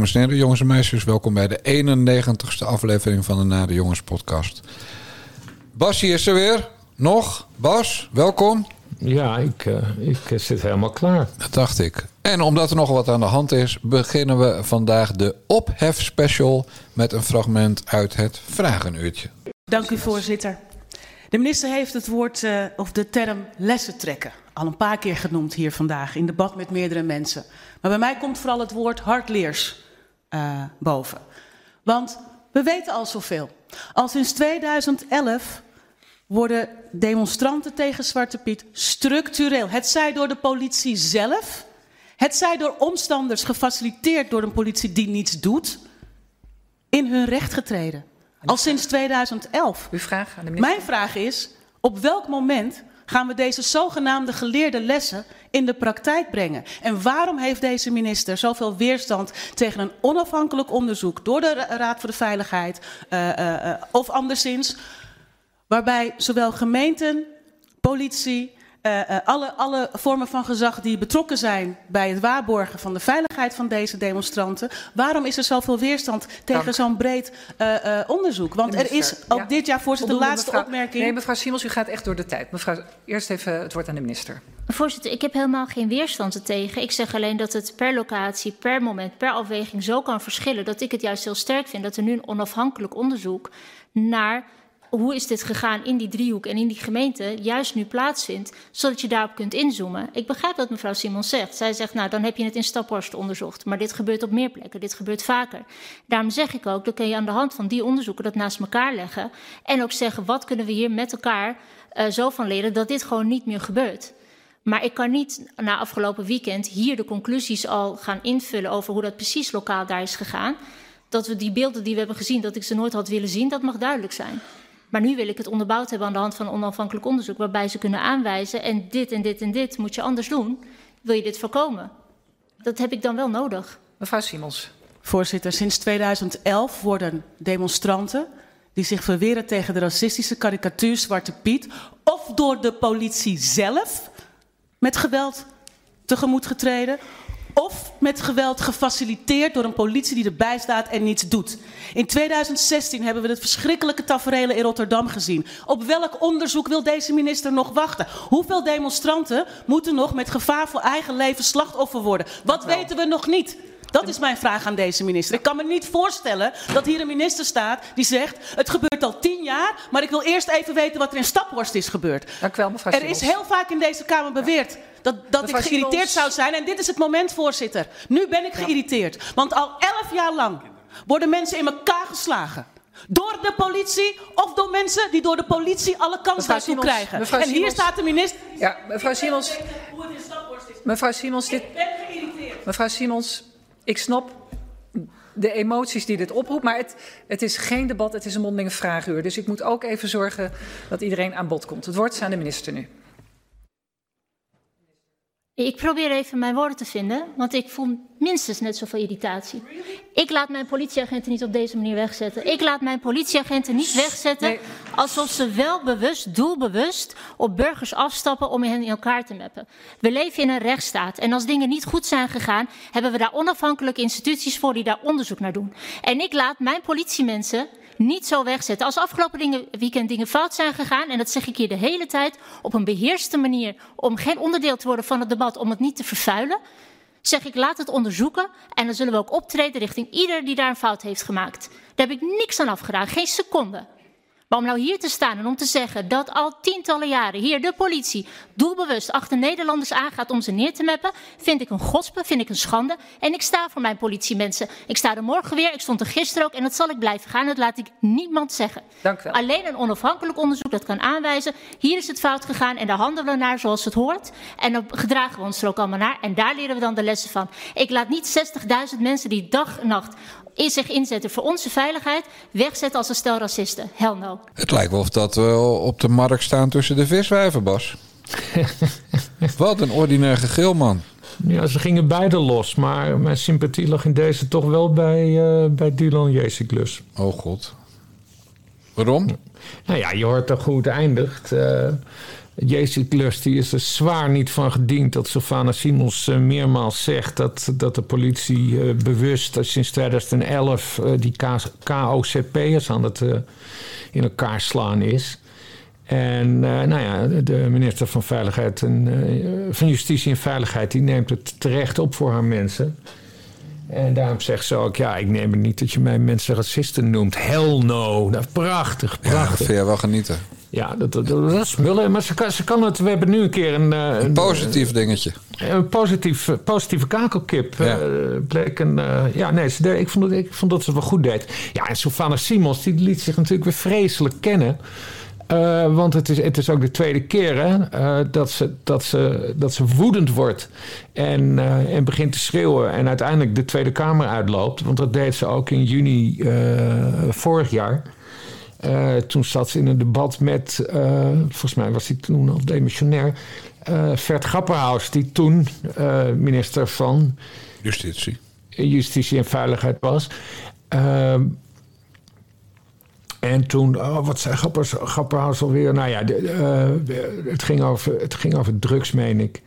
Dames en heren, jongens en meisjes, welkom bij de 91ste aflevering van de Nade Jongens podcast. Basje is er weer. Nog? Bas, welkom. Ja, ik, uh, ik zit helemaal klaar. Dat dacht ik. En omdat er nog wat aan de hand is, beginnen we vandaag de ophef special met een fragment uit het Vragenuurtje. Dank u, voorzitter. De minister heeft het woord uh, of de term lessen trekken al een paar keer genoemd hier vandaag in debat met meerdere mensen. Maar bij mij komt vooral het woord hardleers uh, boven. Want we weten al zoveel. Al sinds 2011 worden demonstranten tegen Zwarte Piet structureel, het zij door de politie zelf, het zij door omstanders gefaciliteerd door een politie die niets doet, in hun recht getreden. Al sinds 2011. Uw vraag aan de minister? Mijn vraag is: op welk moment gaan we deze zogenaamde geleerde lessen in de praktijk brengen? En waarom heeft deze minister zoveel weerstand tegen een onafhankelijk onderzoek door de Raad voor de Veiligheid uh, uh, of anderszins, waarbij zowel gemeenten, politie, uh, uh, alle, alle vormen van gezag die betrokken zijn bij het waarborgen van de veiligheid van deze demonstranten. Waarom is er zoveel weerstand tegen zo'n breed uh, onderzoek? Want er is ook ja. dit jaar, voorzitter, de laatste mevrouw, opmerking. Nee, mevrouw Simons, u gaat echt door de tijd. Mevrouw, eerst even het woord aan de minister. Voorzitter, ik heb helemaal geen weerstand ertegen. Ik zeg alleen dat het per locatie, per moment, per afweging zo kan verschillen dat ik het juist heel sterk vind dat er nu een onafhankelijk onderzoek naar hoe is dit gegaan in die driehoek en in die gemeente juist nu plaatsvindt, zodat je daarop kunt inzoomen. Ik begrijp wat mevrouw Simons zegt. Zij zegt, nou, dan heb je het in Staphorst onderzocht. Maar dit gebeurt op meer plekken, dit gebeurt vaker. Daarom zeg ik ook, dan kun je aan de hand van die onderzoeken dat naast elkaar leggen en ook zeggen, wat kunnen we hier met elkaar uh, zo van leren dat dit gewoon niet meer gebeurt. Maar ik kan niet na afgelopen weekend hier de conclusies al gaan invullen over hoe dat precies lokaal daar is gegaan. Dat we die beelden die we hebben gezien, dat ik ze nooit had willen zien, dat mag duidelijk zijn. Maar nu wil ik het onderbouwd hebben aan de hand van onafhankelijk onderzoek, waarbij ze kunnen aanwijzen en dit en dit en dit moet je anders doen. Wil je dit voorkomen? Dat heb ik dan wel nodig. Mevrouw Simons. Voorzitter, sinds 2011 worden demonstranten die zich verweren tegen de racistische karikatuur Zwarte Piet, of door de politie zelf met geweld tegemoet getreden, of met geweld gefaciliteerd door een politie die erbij staat en niets doet. In 2016 hebben we het verschrikkelijke tafereel in Rotterdam gezien. Op welk onderzoek wil deze minister nog wachten? Hoeveel demonstranten moeten nog met gevaar voor eigen leven slachtoffer worden? Wat weten we nog niet? Dat is mijn vraag aan deze minister. Ik kan me niet voorstellen dat hier een minister staat die zegt: Het gebeurt al tien jaar, maar ik wil eerst even weten wat er in Staphorst is gebeurd. Dank u wel, mevrouw Er is heel vaak in deze Kamer beweerd dat, dat ik geïrriteerd zou zijn. En dit is het moment, voorzitter. Nu ben ik geïrriteerd. Want al elf jaar lang worden mensen in elkaar geslagen. Door de politie of door mensen die door de politie alle kans daartoe krijgen. Mevrouw en hier Simons. staat de minister. Ja, mevrouw Simons. Mevrouw Simons, dit, Ik ben geïrriteerd. mevrouw Simons, ik snap de emoties die dit oproept, maar het, het is geen debat, het is een mondelinge vraaguur. Dus ik moet ook even zorgen dat iedereen aan bod komt. Het woord is aan de minister nu. Ik probeer even mijn woorden te vinden, want ik voel minstens net zoveel irritatie. Ik laat mijn politieagenten niet op deze manier wegzetten. Ik laat mijn politieagenten niet wegzetten Nee. alsof ze wel bewust, doelbewust op burgers afstappen om hen in elkaar te meppen. We leven in een rechtsstaat en als dingen niet goed zijn gegaan, hebben we daar onafhankelijke instituties voor die daar onderzoek naar doen. En ik laat mijn politiemensen niet zo wegzetten. Als afgelopen dingen, weekend dingen fout zijn gegaan, en dat zeg ik hier de hele tijd, op een beheerste manier, om geen onderdeel te worden van het debat, om het niet te vervuilen, zeg ik laat het onderzoeken en dan zullen we ook optreden richting ieder die daar een fout heeft gemaakt. Daar heb ik niks aan afgedaan, geen seconde. Maar om nou hier te staan en om te zeggen dat al tientallen jaren hier de politie doelbewust achter Nederlanders aangaat om ze neer te meppen, vind ik een gospe, vind ik een schande. En ik sta voor mijn politiemensen. Ik sta er morgen weer, ik stond er gisteren ook en dat zal ik blijven gaan. Dat laat ik niemand zeggen. Dank u wel. Alleen een onafhankelijk onderzoek dat kan aanwijzen, hier is het fout gegaan en daar handelen we naar zoals het hoort. En dan gedragen we ons er ook allemaal naar en daar leren we dan de lessen van. Ik laat niet 60.000 mensen die dag en nacht zich inzetten voor onze veiligheid, wegzetten als een stel racisten. Hell no. Het lijkt wel of dat we op de markt staan tussen de viswijven, Bas. Wat een ordinair gegil, man. Ja, ze gingen beide los, maar mijn sympathie lag in deze toch wel bij, eh, bij Dylan Jeziklus. Oh god. Waarom? Nou ja, je hoort toch hoe het eindigt. Eh, Jezus Lust die is er zwaar niet van gediend dat Sylvana Simons uh, meermaals zegt dat, dat de politie uh, bewust sinds 2011 uh, die KOCP'ers aan het in elkaar slaan is. En nou ja, de minister van Veiligheid en van Justitie en Veiligheid die neemt het terecht op voor haar mensen. En daarom zegt ze ook, ja, ik neem het niet dat je mij mensen racisten noemt. Hell no. Dat is prachtig, prachtig. Ja, dat vind je wel genieten. Ja, dat, dat, dat is smullen. Maar ze kan, ze kan het... We hebben nu een keer een... Een, een positief dingetje. Een positief, positieve kakelkip. Ja. Uh, bleek een... Uh, ja, nee, ze, ik, vond dat, ik vond dat ze het wel goed deed. Ja, en Sylvana Simons, die liet zich natuurlijk weer vreselijk kennen. Uh, want het is, het is ook de tweede keer hè, uh, dat, ze, dat, ze, dat ze woedend wordt en, uh, en begint te schreeuwen en uiteindelijk de Tweede Kamer uitloopt. Want dat deed ze ook in juni vorig jaar. toen zat ze in een debat met, volgens mij was hij toen al demissionair, Vert Grapperhaus, die toen minister van Justitie. Justitie en Veiligheid was. En toen, oh, wat zei Grapperhaus alweer? Nou ja, de, uh, het, ging over, het ging over drugs, meen ik.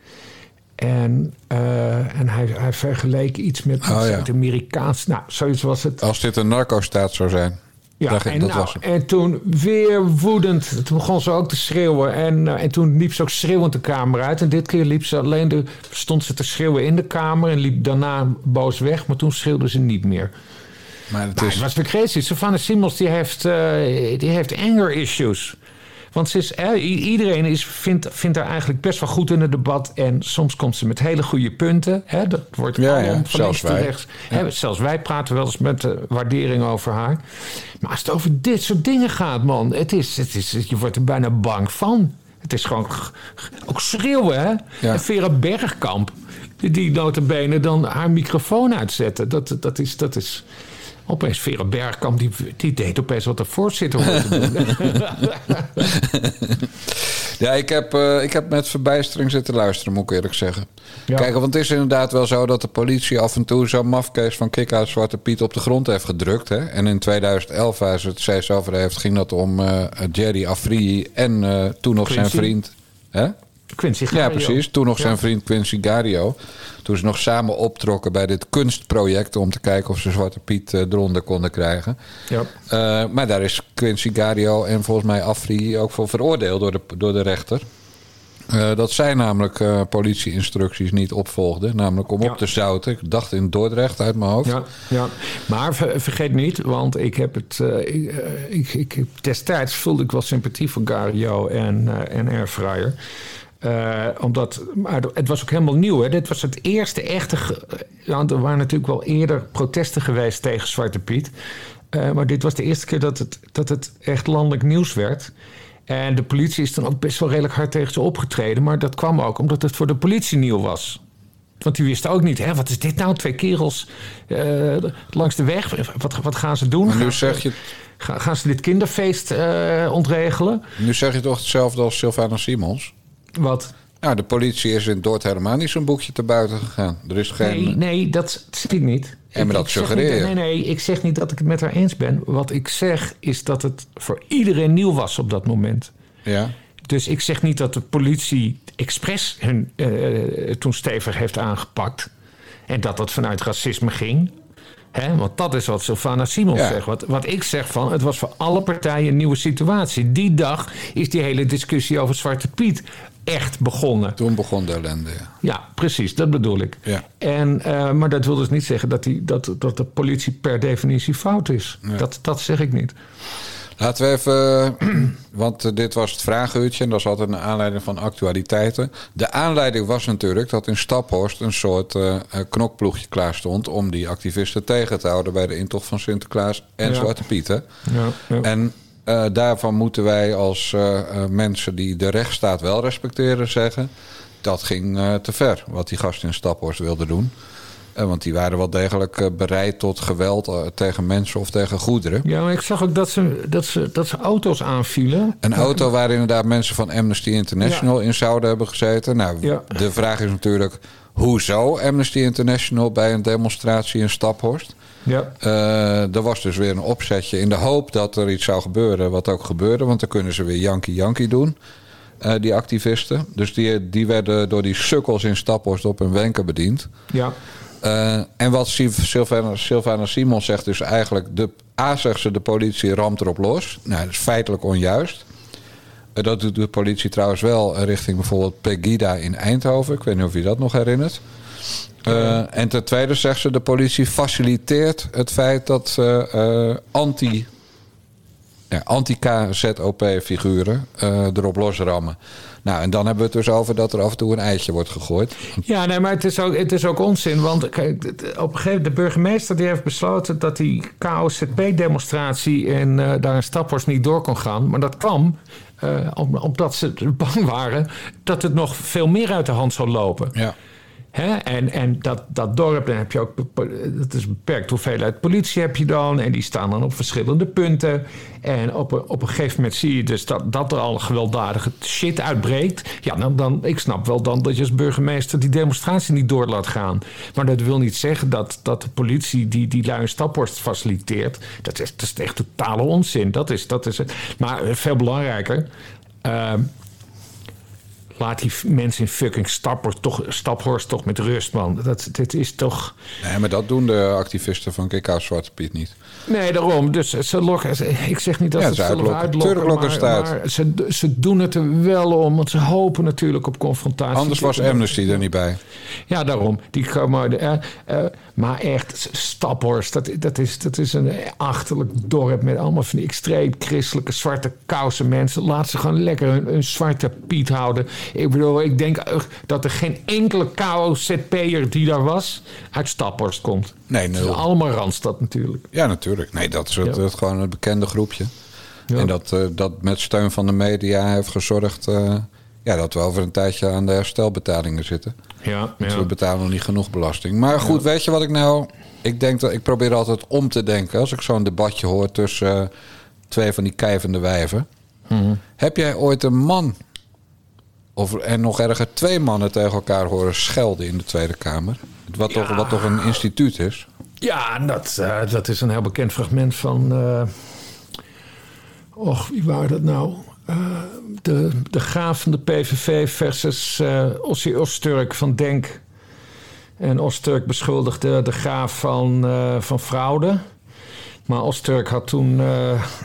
En, uh, en hij, hij vergeleek iets met oh, ja. het Amerikaans. Nou, zoiets was het. Als dit een narco-staat zou zijn. Ja, en, dat nou, was en toen weer woedend. Toen begon ze ook te schreeuwen. En, uh, en toen liep ze ook schreeuwend de kamer uit. En dit keer liep ze alleen de, stond ze te schreeuwen in de kamer. En liep daarna boos weg. Maar toen schreeuwde ze niet meer. Maar het, is... was weer crazy. Savannah Simmons die heeft, uh, die heeft anger issues. Want ze is, eh, iedereen is, vindt, vindt haar eigenlijk best wel goed in het debat. En soms komt ze met hele goede punten. Hè, dat wordt ja, ja, van zelfs wij. Rechts. Ja. Hè, zelfs wij praten wel eens met uh, waardering over haar. Maar als het over dit soort dingen gaat, man. Het is, het is, je wordt er bijna bang van. Het is gewoon ook schreeuwen, hè? Ja. Vera Bergkamp, die notabene dan haar microfoon uitzetten. Dat, dat, is, dat is... Opeens Vera Bergkamp, die, die deed opeens wat de voorzitter hoorde doen. ja, ik heb, uh, ik heb met verbijstering zitten luisteren, moet ik eerlijk zeggen. Ja. Kijk, want het is inderdaad wel zo dat de politie af en toe zo'n mafkees van Kik uit Zwarte Piet op de grond heeft gedrukt. Hè? En in 2011, waar ze het steeds over heeft, ging dat om uh, Jerry Afri en uh, toen nog zijn vriend. Hè? Quincy Gario. Ja, precies. Toen nog zijn vriend Quincy Gario. Toen ze nog samen optrokken bij dit kunstproject... om te kijken of ze Zwarte Piet uh, eronder konden krijgen. Ja. Uh, maar daar is Quincy Gario en volgens mij Afri ook voor veroordeeld door de, door de rechter. Uh, dat zij namelijk uh, politieinstructies niet opvolgden. Namelijk om ja. op te zouten. Ik dacht in Dordrecht uit mijn hoofd. Ja, ja. maar ver, vergeet niet, want ik heb het. Uh, ik, ik, ik, destijds voelde ik wel sympathie voor Gario en, en Airfryer. Uh, omdat, maar het was ook helemaal nieuw. Hè? Dit was het eerste echte. Ja, er waren natuurlijk wel eerder protesten geweest tegen Zwarte Piet. Uh, maar dit was de eerste keer dat het, dat het echt landelijk nieuws werd. En de politie is dan ook best wel redelijk hard tegen ze opgetreden. Maar dat kwam ook omdat het voor de politie nieuw was. Want die wisten ook niet, hè, wat is dit nou? Twee kerels uh, langs de weg. Wat, wat gaan ze doen? Maar nu zeg je... Gaan, gaan ze dit kinderfeest ontregelen? Nu zeg je toch hetzelfde als Sylvana Simons? Wat? Nou, de politie is in Dordt helemaal niet zo'n boekje te buiten gegaan. Er is geen... Nee, nee dat ik niet. En maar dat suggereer je. Nee, nee, ik zeg niet dat ik het met haar eens ben. Wat ik zeg is dat het voor iedereen nieuw was op dat moment. Ja. Dus ik zeg niet dat de politie expres hun uh, toen stevig heeft aangepakt. En dat dat vanuit racisme ging. He, want dat is wat Sylvana Simons zegt. Wat, wat ik zeg van, het was voor alle partijen een nieuwe situatie. Die dag is die hele discussie over Zwarte Piet echt begonnen. Toen begon de ellende, ja. Ja, precies, dat bedoel ik. Ja. En, uh, maar dat wil dus niet zeggen dat, die, dat, dat de politie per definitie fout is. Dat, dat zeg ik niet. Laten we even, want dit was het vragenuurtje en dat is altijd een aanleiding van actualiteiten. De aanleiding was natuurlijk dat in Staphorst een soort uh, knokploegje klaar stond om die activisten tegen te houden bij de intocht van Sinterklaas en ja. Zwarte Pieten. Ja, ja. En uh, daarvan moeten wij als uh, mensen die de rechtsstaat wel respecteren zeggen... dat ging te ver wat die gasten in Staphorst wilden doen. Want die waren wel degelijk bereid tot geweld tegen mensen of tegen goederen. Ja, maar ik zag ook dat ze, dat ze, dat ze auto's aanvielen. Een auto waar inderdaad mensen van Amnesty International ja. in zouden hebben gezeten. Nou, ja. de vraag is natuurlijk... hoezo Amnesty International bij een demonstratie in Staphorst? Ja. Uh, er was dus weer een opzetje in de hoop dat er iets zou gebeuren, wat ook gebeurde. Want dan kunnen ze weer Yankee Yankee doen. die activisten. Dus die, die werden door die sukkels in Staphorst op hun wenken bediend. Ja. En wat Sylvana, Sylvana Simons zegt, dus eigenlijk... De, A zegt ze, de politie ramt erop los. Nou, dat is feitelijk onjuist. dat doet de politie trouwens wel richting bijvoorbeeld Pegida in Eindhoven. Ik weet niet of je dat nog herinnert. Uh, en ten tweede zegt ze, de politie faciliteert het feit dat anti, ja, anti-KZOP-figuren uh, erop losrammen. Nou, en dan hebben we het dus over dat er af en toe een eitje wordt gegooid. Ja, nee, maar het is ook, het is ook onzin. Want kijk, op een gegeven moment, de burgemeester die heeft besloten dat die KOZP-demonstratie en uh, daar een Staphorst niet door kon gaan. Maar dat kwam uh, omdat ze bang waren dat het nog veel meer uit de hand zou lopen. Ja. En, en dat, dat dorp, dan heb je ook, dat is een beperkt hoeveelheid politie heb je dan. En die staan dan op verschillende punten. En op een, op een gegeven moment zie je dus dat, dat er al gewelddadige shit uitbreekt. Ja, dan, dan, ik snap wel dan dat je als burgemeester die demonstratie niet door laat gaan. Maar dat wil niet zeggen dat, dat de politie die die lui staphorst faciliteert. Dat is, dat is echt totale onzin. Dat is, dat is het. Maar veel belangrijker. Uh, laat die mensen in fucking Staphorst toch, Staphorst toch met rust, man. Dat, dit is toch... Nee, maar dat doen de activisten van KK Zwarte Piet niet. Nee, daarom. Dus ze lokken... Ik zeg niet dat ja, ze het zelf uitlokken, maar, maar ze, ze doen het er wel om. Want ze hopen natuurlijk op confrontatie. Anders was Amnesty er niet bij. Ja, daarom. Die komen... Uh, uh, maar echt, Staphorst, dat, dat, is, dat is een achterlijk dorp... met allemaal van die extreem christelijke zwarte kousen mensen. Laat ze gewoon lekker hun, hun zwarte Piet houden... Ik bedoel, ik denk dat er geen enkele KOZP'er die daar was uit Staphorst komt. Nee, nul. Allemaal Randstad natuurlijk. Ja, natuurlijk. Nee, dat is het, gewoon een bekende groepje. En dat, uh, dat met steun van de media heeft gezorgd... Uh, ja, dat we over een tijdje aan de herstelbetalingen zitten. Ja, ja. we betalen nog niet genoeg belasting. Maar goed, weet je wat ik nou... Ik, denk dat, ik probeer altijd om te denken... als ik zo'n debatje hoor tussen uh, twee van die kijvende wijven. Mm Heb jij ooit een man of, en nog erger twee mannen tegen elkaar horen schelden in de Tweede Kamer. Wat, toch, wat toch een instituut is. Ja, dat, uh, dat is een heel bekend fragment van. Uh, och, wie waren dat nou? Uh, de, de graaf van de PVV versus uh, Ossie Osturk van Denk. En Osturk beschuldigde de graaf van, van fraude. Maar Osturk had toen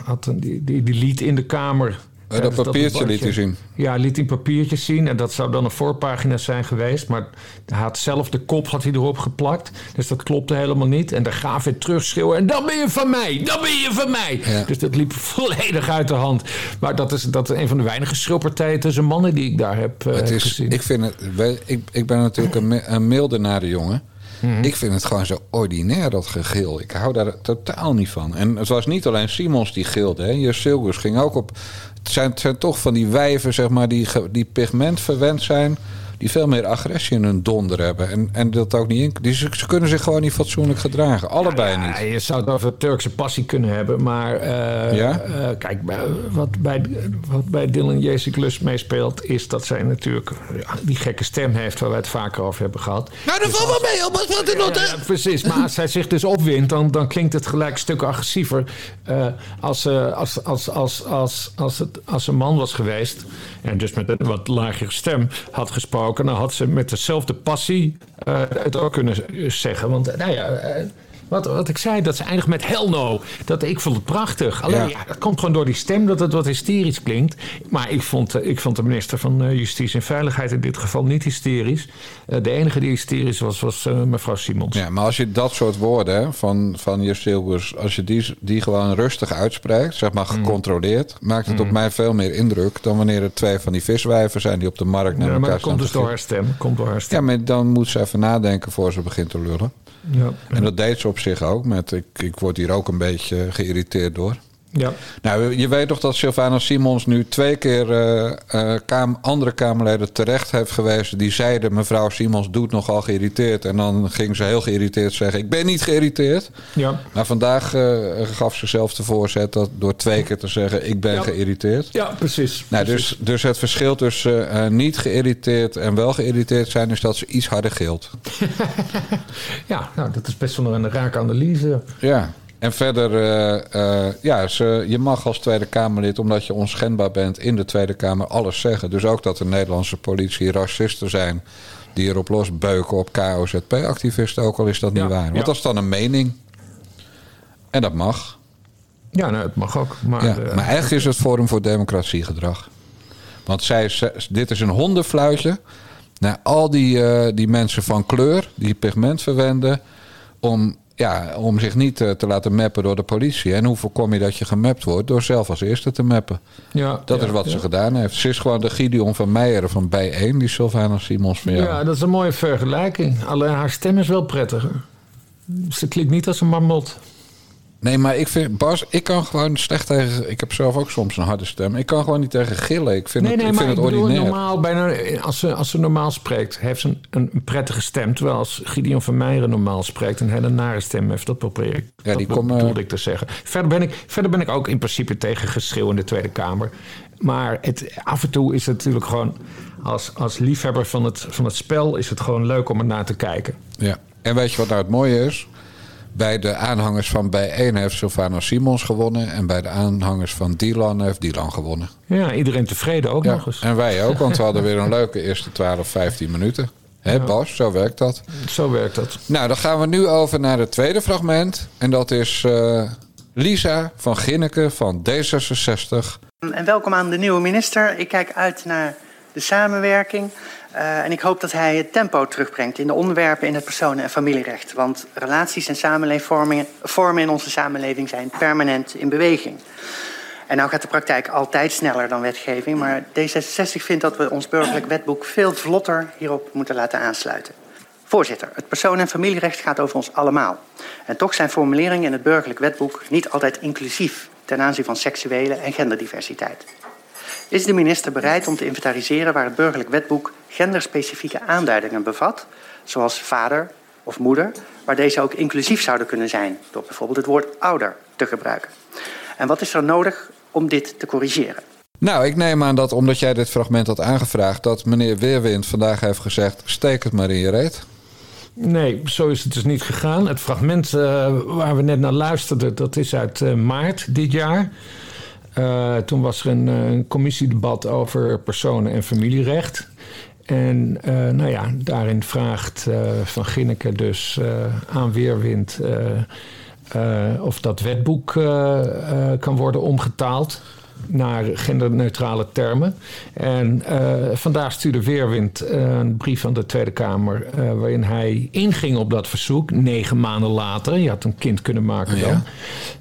had een, die, die, die liet in de Kamer uh, dat papiertje liet hij zien. Ja, liet hij papiertje zien. En dat zou dan een voorpagina zijn geweest. Maar hij had zelf de kop had hij erop geplakt. Dus dat klopte helemaal niet. En de gaaf weer terugschreeuwen. En dan ben je van mij! Dan ben je van mij! Dus dat liep volledig uit de hand. Maar dat is, dat is een van de weinige schilpartijen tussen mannen die ik daar heb uh, het is, gezien. Ik, vind het, ik, ik ben natuurlijk een, een milde nare jongen. Mhm. Ik vind het gewoon zo ordinair, dat gegil. Ik hou daar totaal niet van. En het was niet alleen Simons die gilde. Hè. Silgus ging ook op zijn, zijn toch van die wijven, zeg maar, die, die pigmentverwend zijn die veel meer agressie in hun donder hebben. En, en dat ook niet in. Die, ze, ze kunnen zich gewoon niet fatsoenlijk gedragen. Allebei ja, niet. Je zou het over Turkse passie kunnen hebben. Maar uh, ja? uh, kijk, wat bij, wat bij Dylan Jezik Lust meespeelt... is dat zij natuurlijk ja, die gekke stem heeft... waar wij het vaker over hebben gehad. Nou, dat dus valt wel mee. Wat wat ja, ja, precies. Maar als zij zich dus opwint... dan, dan klinkt het gelijk een stuk agressiever. Uh, als, als, als, als, als, als, het, als een man was geweest... en dus met een wat lagere stem had gesproken dan had ze met dezelfde passie uh, het ook kunnen zeggen. Want nou ja, uh, wat, wat ik zei, dat ze eindigt met hell no. Dat, ik vond het prachtig. Alleen, ja. dat komt gewoon door die stem dat het wat hysterisch klinkt. Maar ik vond, eh, ik vond de minister van eh, Justitie en Veiligheid in dit geval niet hysterisch. Uh, de enige die hysterisch was, was mevrouw Simons. Ja, maar als je dat soort woorden van, van je als je die, die gewoon rustig uitspreekt, zeg maar mm. gecontroleerd, mm. maakt het mm. op mij veel meer indruk dan wanneer er twee van die viswijven zijn die op de markt naar ja, elkaar maar dat komt dus door haar stem. Komt door haar stem. Ja, maar dan moet ze even nadenken voor ze begint te lullen. Ja, En dat deed ze op zich ook. Met, ik, ik word hier ook een beetje geïrriteerd door. Ja. Nou, je weet toch dat Sylvana Simons nu twee keer uh, kam andere Kamerleden terecht heeft gewezen. Die zeiden: mevrouw Simons doet nogal geïrriteerd. En dan ging ze heel geïrriteerd zeggen: Ik ben niet geïrriteerd. Ja. Maar vandaag uh, gaf ze zelf de voorzet dat door twee keer te zeggen: Ik ben geïrriteerd. Ja, precies. Nou, Dus, dus het verschil tussen niet geïrriteerd en wel geïrriteerd zijn, is dat ze iets harder gilt. ja, nou, dat is best wel een raak analyse. Ja. En verder, ja, ze, je mag als Tweede Kamerlid, omdat je onschendbaar bent in de Tweede Kamer, alles zeggen. Dus ook dat de Nederlandse politie racisten zijn die erop losbeuken op KOZP-activisten, ook al is dat niet waar. Want dat is dan een mening. En dat mag. Ja, nou, het mag ook. Maar, ja, maar eigenlijk is het Forum voor Democratiegedrag. Want zij, dit is een hondenfluitje naar al die, die mensen van kleur die pigment verwenden. Om, ja, om zich niet uh, te laten mappen door de politie. En hoe voorkom je dat je gemapt wordt? Door zelf als eerste te mappen. Ja, dat is wat ze gedaan heeft. Ze is gewoon de Gideon van Meijer van bij die Sylvana Simons van jou. Ja, dat is een mooie vergelijking. Alleen haar stem is wel prettiger. Ze klinkt niet als een marmot. Nee, maar ik vind, Bas, ik kan gewoon slecht tegen. Ik heb zelf ook soms een harde stem. Ik kan gewoon niet tegen gillen. Ik vind nee, het, nee, ik vind het ik ordinair. Normaal, bijna, als, ze, als ze normaal spreekt, heeft ze een, een prettige stem. Terwijl als Gideon van Meijeren normaal spreekt, een hele nare stem heeft. Dat probeer ik. Ja, die dat bedoelde ik te zeggen. Verder ben ik, verder ben ik ook in principe tegen geschreeuw in de Tweede Kamer. Maar het, af en toe is het natuurlijk gewoon. Als, als liefhebber van het, van het spel is het gewoon leuk om er naar te kijken. Ja. En weet je wat nou het mooie is? Bij de aanhangers van Bijeen heeft Sylvana Simons gewonnen. En bij de aanhangers van Dylan heeft Dylan gewonnen. Ja, iedereen tevreden ook nog eens. En wij ook, want we hadden weer een leuke eerste 12, 15 minuten. Hé Bas, zo werkt dat. Zo werkt dat. Nou, dan gaan we nu over naar het tweede fragment. En dat is uh, Lisa van Ginneke van D66. En welkom aan de nieuwe minister. Ik kijk uit naar de samenwerking. Uh, en ik hoop dat hij het tempo terugbrengt in de onderwerpen in het personen- en familierecht. Want relaties en vormen in onze samenleving zijn permanent in beweging. En nou gaat de praktijk altijd sneller dan wetgeving, maar D66 vindt dat we ons burgerlijk wetboek veel vlotter hierop moeten laten aansluiten. Voorzitter, het persoon- en familierecht gaat over ons allemaal. En toch zijn formuleringen in het burgerlijk wetboek niet altijd inclusief ten aanzien van seksuele en genderdiversiteit. Is de minister bereid om te inventariseren waar het burgerlijk wetboek genderspecifieke aanduidingen bevat, zoals vader of moeder, waar deze ook inclusief zouden kunnen zijn, door bijvoorbeeld het woord ouder te gebruiken? En wat is er nodig om dit te corrigeren? Nou, ik neem aan dat omdat jij dit fragment had aangevraagd, dat meneer Weerwind vandaag heeft gezegd: steek het maar in je reet. Nee, zo is het dus niet gegaan. Het fragment uh, waar we net naar luisterden, dat is uit uh, maart dit jaar. Uh, toen was er een, een, commissiedebat over personen- en familierecht. En uh, nou ja, daarin vraagt Van Ginneke dus aan Weerwind of dat wetboek kan worden omgetaald naar genderneutrale termen. En uh, vandaag stuurde Weerwind een brief aan de Tweede Kamer... Uh, waarin hij inging op dat verzoek, negen maanden later. Je had een kind kunnen maken dan.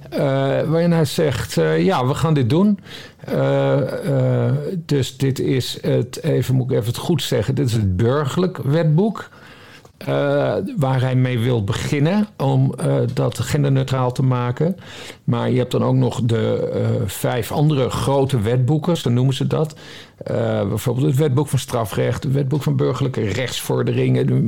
Ja. Uh, waarin hij zegt, ja, we gaan dit doen. dus dit is het, even moet ik even het goed zeggen... dit is het burgerlijk wetboek... Uh, waar hij mee wil beginnen om uh, dat genderneutraal te maken. Maar je hebt dan ook nog de uh, vijf andere grote wetboeken, zo noemen ze dat. bijvoorbeeld het wetboek van strafrecht, het wetboek van burgerlijke rechtsvorderingen, het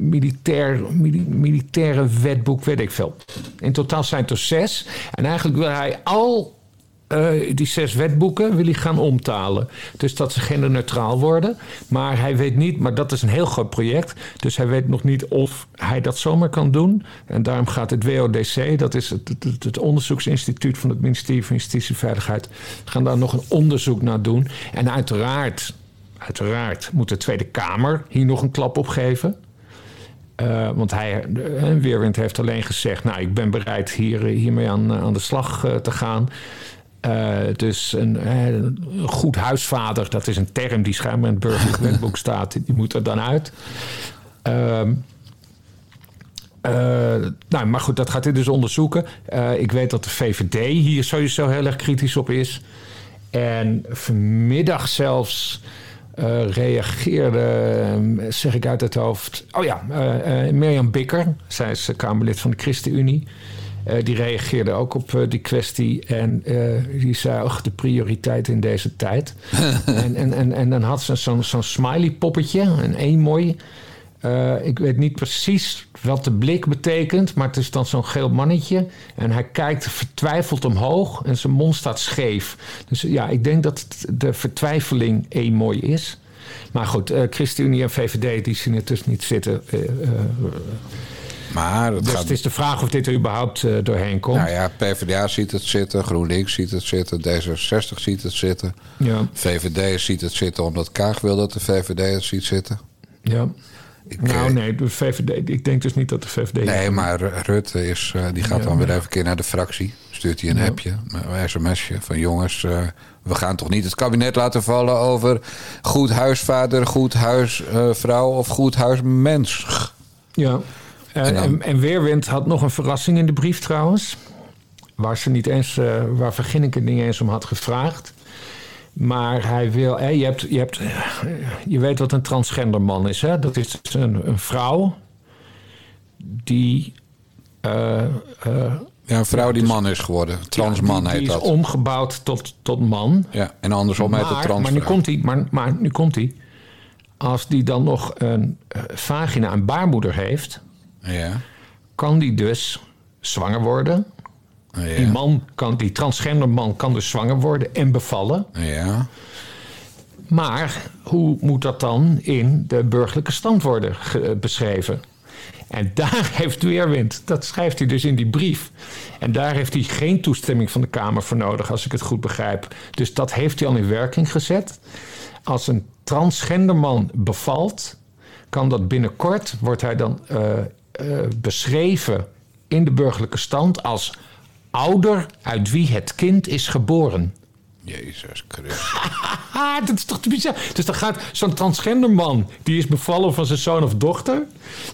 militair, militaire wetboek, weet ik veel. In totaal zijn het er zes. En eigenlijk wil hij al uh, die zes wetboeken wil hij gaan omtalen. Dus dat ze genderneutraal worden. Maar hij weet niet, maar dat is een heel groot project. Dus hij weet nog niet of hij dat zomaar kan doen. En daarom gaat het WODC, dat is het, het, het onderzoeksinstituut van het ministerie van Justitie en Veiligheid, gaan daar nog een onderzoek naar doen. En uiteraard, uiteraard moet de Tweede Kamer hier nog een klap op geven. Uh, want hij, uh, Weerwind heeft alleen gezegd: Nou, ik ben bereid hier, hiermee aan, aan de slag te gaan. Uh, dus een, goed huisvader, dat is een term die schijnbaar in het burgerlijk wetboek staat, die moet er dan uit. Uh, uh, nou, maar goed, dat gaat hij dus onderzoeken. Uh, ik weet dat de VVD hier sowieso heel erg kritisch op is. En vanmiddag zelfs uh, reageerde, zeg ik uit het hoofd. Oh ja, Mirjam Bikker, zij is Kamerlid van de ChristenUnie. Uh, die reageerde ook op uh, die kwestie. En uh, die zei, ach, de prioriteit in deze tijd. en, en, en, en dan had ze zo'n zo'n smiley poppetje, een emoji. ik weet niet precies wat de blik betekent, maar het is dan zo'n geel mannetje. En hij kijkt vertwijfeld omhoog en zijn mond staat scheef. Dus ja, ik denk dat de vertwijfeling emoji is. Maar goed, ChristenUnie en VVD die zien het dus niet zitten Maar het, dus gaat... het is de vraag of dit er überhaupt uh, doorheen komt. Nou ja, PvdA ziet het zitten, GroenLinks ziet het zitten, D66 ziet het zitten. Ja. VVD ziet het zitten omdat Kaag wil dat de VVD het ziet zitten. Ja. Ik, nou eh, nee, de VVD, ik denk dus niet dat de VVD... Nee, maar Rutte is, uh, die gaat dan weer even een keer naar de fractie. Stuurt hij een ja. appje, een sms'je van jongens... Uh, we gaan toch niet het kabinet laten vallen over goed huisvader, goed huisvrouw of goed huismens. Ja, en, en, en, Weerwind had nog een verrassing in de brief trouwens. Waar ze niet eens, uh, waar Verginneke niet eens om had gevraagd. Maar hij wil, hè, je, hebt, je, hebt, je weet wat een transgender man is. Hè? Dat is een, een vrouw die uh, ja, een vrouw die man is geworden. Transman heet dat. Die is omgebouwd tot, tot man. Ja, en andersom heet het trans. Maar nu komt hij. Maar, maar nu komt hij. Als die dan nog een vagina en baarmoeder heeft... Ja. kan die dus zwanger worden. Ja. Die man kan, die transgender man kan dus zwanger worden en bevallen. Ja. Maar hoe moet dat dan in de burgerlijke stand worden beschreven? En daar heeft Weerwind, dat schrijft hij dus in die brief. En daar heeft hij geen toestemming van de Kamer voor nodig, als ik het goed begrijp. Dus dat heeft hij al in werking gezet. Als een transgenderman bevalt, kan dat binnenkort, wordt hij dan uh, uh, beschreven in de burgerlijke stand als ouder uit wie het kind is geboren. Jezus Christus. dat is toch te bizar. Dus dan gaat zo'n transgender man, die is bevallen van zijn zoon of dochter,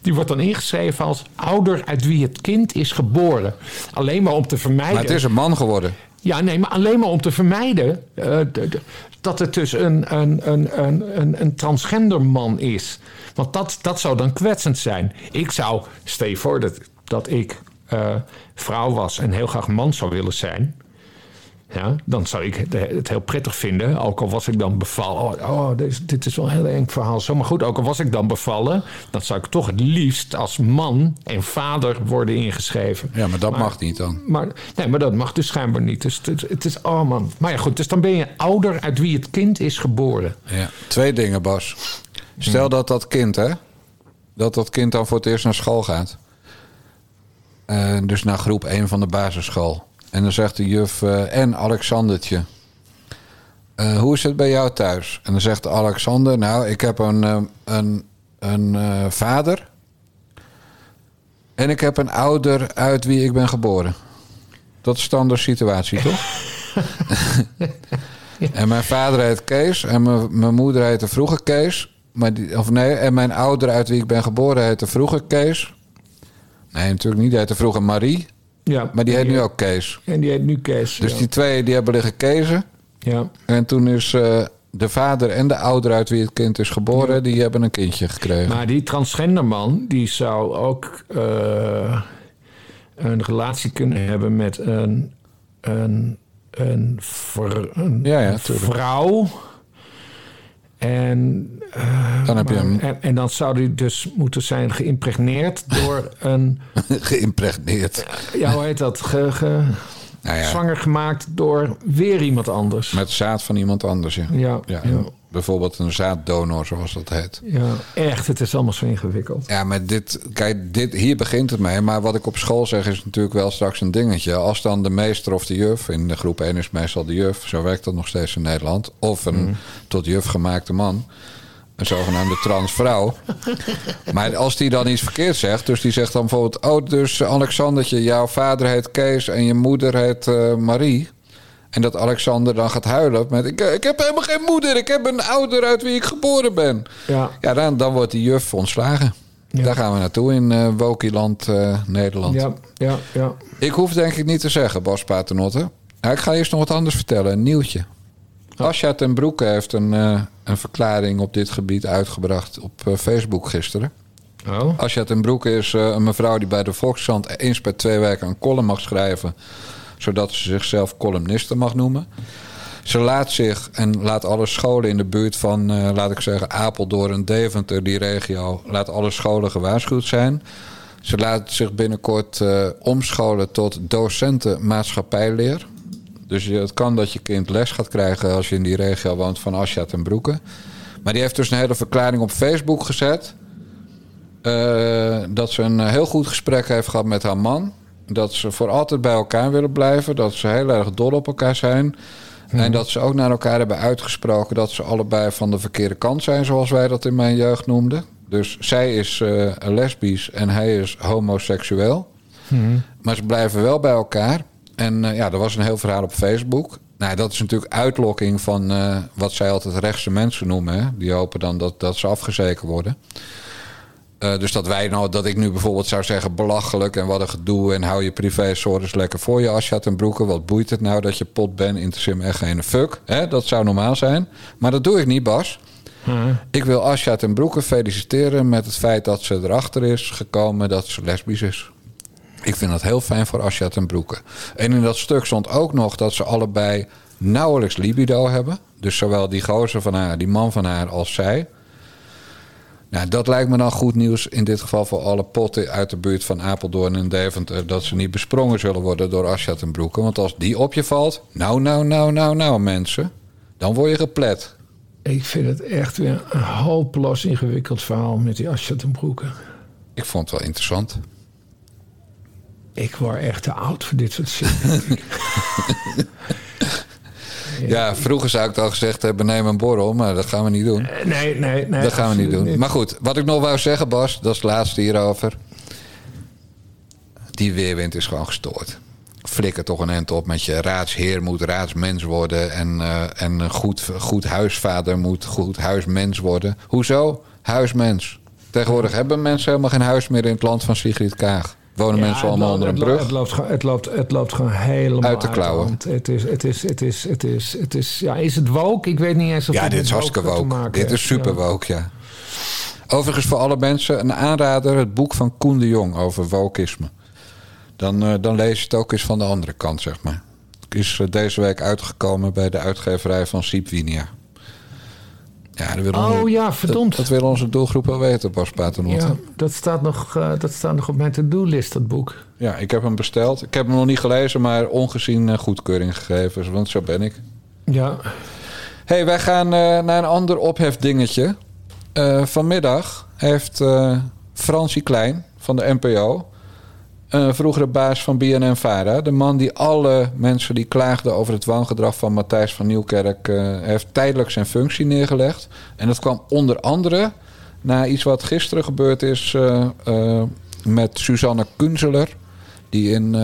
die wordt dan ingeschreven als ouder uit wie het kind is geboren. Alleen maar om te vermijden. Maar het is een man geworden. Ja, nee, maar alleen maar om te vermijden uh, dat het dus een, een, een, een, een, een transgender man is. Want dat, dat zou dan kwetsend zijn. Ik zou, stel je voor dat, dat ik uh, vrouw was en heel graag man zou willen zijn. Ja, dan zou ik het heel prettig vinden. Ook al was ik dan bevallen. Oh, oh dit, dit, is wel een heel eng verhaal. Zo, maar goed, ook al was ik dan bevallen. Dan zou ik toch het liefst als man en vader worden ingeschreven. Ja, maar dat mag niet dan. Maar, nee, maar dat mag dus schijnbaar niet. Dus het, het, is, oh man. Maar ja, goed, dus dan ben je ouder uit wie het kind is geboren. Ja, twee dingen, Bas. Stel dat dat kind, hè. Dat dat kind dan voor het eerst naar school gaat. Uh, dus naar groep 1 van de basisschool. En dan zegt de juf, uh, en Alexandertje, uh, hoe is het bij jou thuis? En dan zegt Alexander, nou, ik heb een, uh, een, een vader. En ik heb een ouder uit wie ik ben geboren. Dat is standaard situatie, toch? en mijn vader heet Kees en mijn, mijn moeder heette vroeger Kees. Maar die, of nee, en mijn ouder uit wie ik ben geboren heette vroeger Kees. Nee, natuurlijk niet. Hij heette vroeger Marie. Ja, maar die heet nu ook Kees. En die heet nu Kees. Dus die twee die hebben liggen kezen. Ja. En toen is uh, de vader en de ouder uit wie het kind is geboren, die hebben een kindje gekregen. Maar die transgenderman, die zou ook uh, een relatie kunnen hebben met een, een, een, ver, een, ja, ja, een vrouw en, uh, dan heb je hem. En, en, dan zou die dus moeten zijn geïmpregneerd door een. geïmpregneerd. ja, hoe heet dat? Ge, ge, nou ja. Zwanger gemaakt door weer iemand anders. Met zaad van iemand anders, ja. ja, ja. Bijvoorbeeld een zaaddonor, zoals dat heet. Ja, echt. Het is allemaal zo ingewikkeld. Ja, maar dit, kijk, dit, hier begint het mee. Maar wat ik op school zeg is natuurlijk wel straks een dingetje. Als dan de meester of de juf, in de groep 1 is meestal de juf, zo werkt dat nog steeds in Nederland, of een mm. tot juf gemaakte man een zogenaamde transvrouw. maar als die dan iets verkeerd zegt, dus die zegt dan bijvoorbeeld: Oh, dus Alexandertje, jouw vader heet Kees en je moeder heet uh, Marie. En dat Alexander dan gaat huilen met... Ik, ik heb helemaal geen moeder, ik heb een ouder uit wie ik geboren ben. Ja, ja dan, dan wordt die juf ontslagen. Daar gaan we naartoe in uh, Wokieland, uh, Nederland. Ja, ja, ja. Ik hoef denk ik niet te zeggen, Bas Paternotte. Ja, ik ga eerst nog wat anders vertellen, een nieuwtje. Oh. Asja ten Broeke heeft een, uh, een verklaring op dit gebied uitgebracht op Facebook gisteren. Oh. Asja ten Broeke is een mevrouw die bij de Volkskrant eens per twee weken een column mag schrijven zodat ze zichzelf columniste mag noemen. Ze laat zich en laat alle scholen in de buurt van, uh, laat ik zeggen, Apeldoorn en Deventer, die regio, laat alle scholen gewaarschuwd zijn. Ze laat zich binnenkort uh, omscholen tot docenten maatschappijleer. Dus het kan dat je kind les gaat krijgen als je in die regio woont van Asja ten Broeke. Maar die heeft dus een hele verklaring op Facebook gezet. dat ze een heel goed gesprek heeft gehad met haar man. Dat ze voor altijd bij elkaar willen blijven. Dat ze heel erg dol op elkaar zijn. En mhm. dat ze ook naar elkaar hebben uitgesproken dat ze allebei van de verkeerde kant zijn, zoals wij dat in mijn jeugd noemden. Dus zij is uh, lesbisch en hij is homoseksueel. Mhm. Maar ze blijven wel bij elkaar. En uh, ja, er was een heel verhaal op Facebook. Nou, dat is natuurlijk uitlokking van uh, wat zij altijd rechtse mensen noemen. Hè? Die hopen dan dat, dat ze afgezeken worden. Uh, dus dat wij nou, dat ik nu bijvoorbeeld zou zeggen belachelijk en wat een gedoe en hou je privé sores lekker voor je als je had een broeken. Wat boeit het nou dat je pot bent? Interesseert me echt geen fuck. Hè? Dat zou normaal zijn. Maar dat doe ik niet, Bas. Hmm. Ik wil Asja ten Broeke feliciteren met het feit dat ze erachter is gekomen dat ze lesbisch is. Ik vind dat heel fijn voor Asja ten Broeke. En in dat stuk stond ook nog dat ze allebei nauwelijks libido hebben. Dus zowel die gozer van haar, die man van haar als zij. Nou, dat lijkt me dan goed nieuws in dit geval voor alle potten uit de buurt van Apeldoorn en Deventer. Dat ze niet besprongen zullen worden door Aschat en Broeken. Want als die op je valt, nou, nou, nou, nou, nou mensen, dan word je geplet. Ik vind het echt weer een hopeloos ingewikkeld verhaal met die Aschat en Broeken. Ik vond het wel interessant. Ik word echt te oud voor dit soort shit. Ja, vroeger zou ik al gezegd hebben: neem een borrel, maar dat gaan we niet doen. Eh, nee, nee, nee. Dat gaan we niet doen. Maar goed, wat ik nog wou zeggen, Bas, dat is het laatste hierover. Die weerwind is gewoon gestoord. Flikker toch een end op met je raadsheer moet raadsmens worden. En, uh, en een goed, goed huisvader moet goed huismens worden. Hoezo? Huismens. Tegenwoordig hebben mensen helemaal geen huis meer in het land van Sigrid Kaag. Wonen mensen allemaal onder een brug? Het loopt, het, loopt, het loopt gewoon helemaal uit de klauwen. Het is, het is, het is, het is, het is, ja, is het woke? Ik weet niet eens of ja, dit is hartstikke woke. Dit is super ja. woke, ja. Overigens voor alle mensen een aanrader, het boek van Koen de Jong over wokisme. Dan, uh, dan lees je het ook eens van de andere kant, zeg maar. Het is uh, deze week uitgekomen bij de uitgeverij van Siep Winia. Ja, dat oh ja, verdomd. Dat, willen onze doelgroep wel weten, Bas Paternotte. Ja, dat staat, nog, uh, dat staat nog op mijn to-do-list, dat boek. Ja, ik heb hem besteld. Ik heb hem nog niet gelezen, maar ongezien uh, goedkeuring gegeven. Want zo ben ik. Ja. hey, wij gaan uh, naar een ander ophefdingetje. vanmiddag heeft Fransie Klein van de NPO een vroegere baas van BNN-Vara. De man die alle mensen die klaagden over het wangedrag van Matthijs van Nieuwkerk... Uh, heeft tijdelijk zijn functie neergelegd. En dat kwam onder andere na iets wat gisteren gebeurd is uh, uh, met Suzanne Kunzeler. Die, in,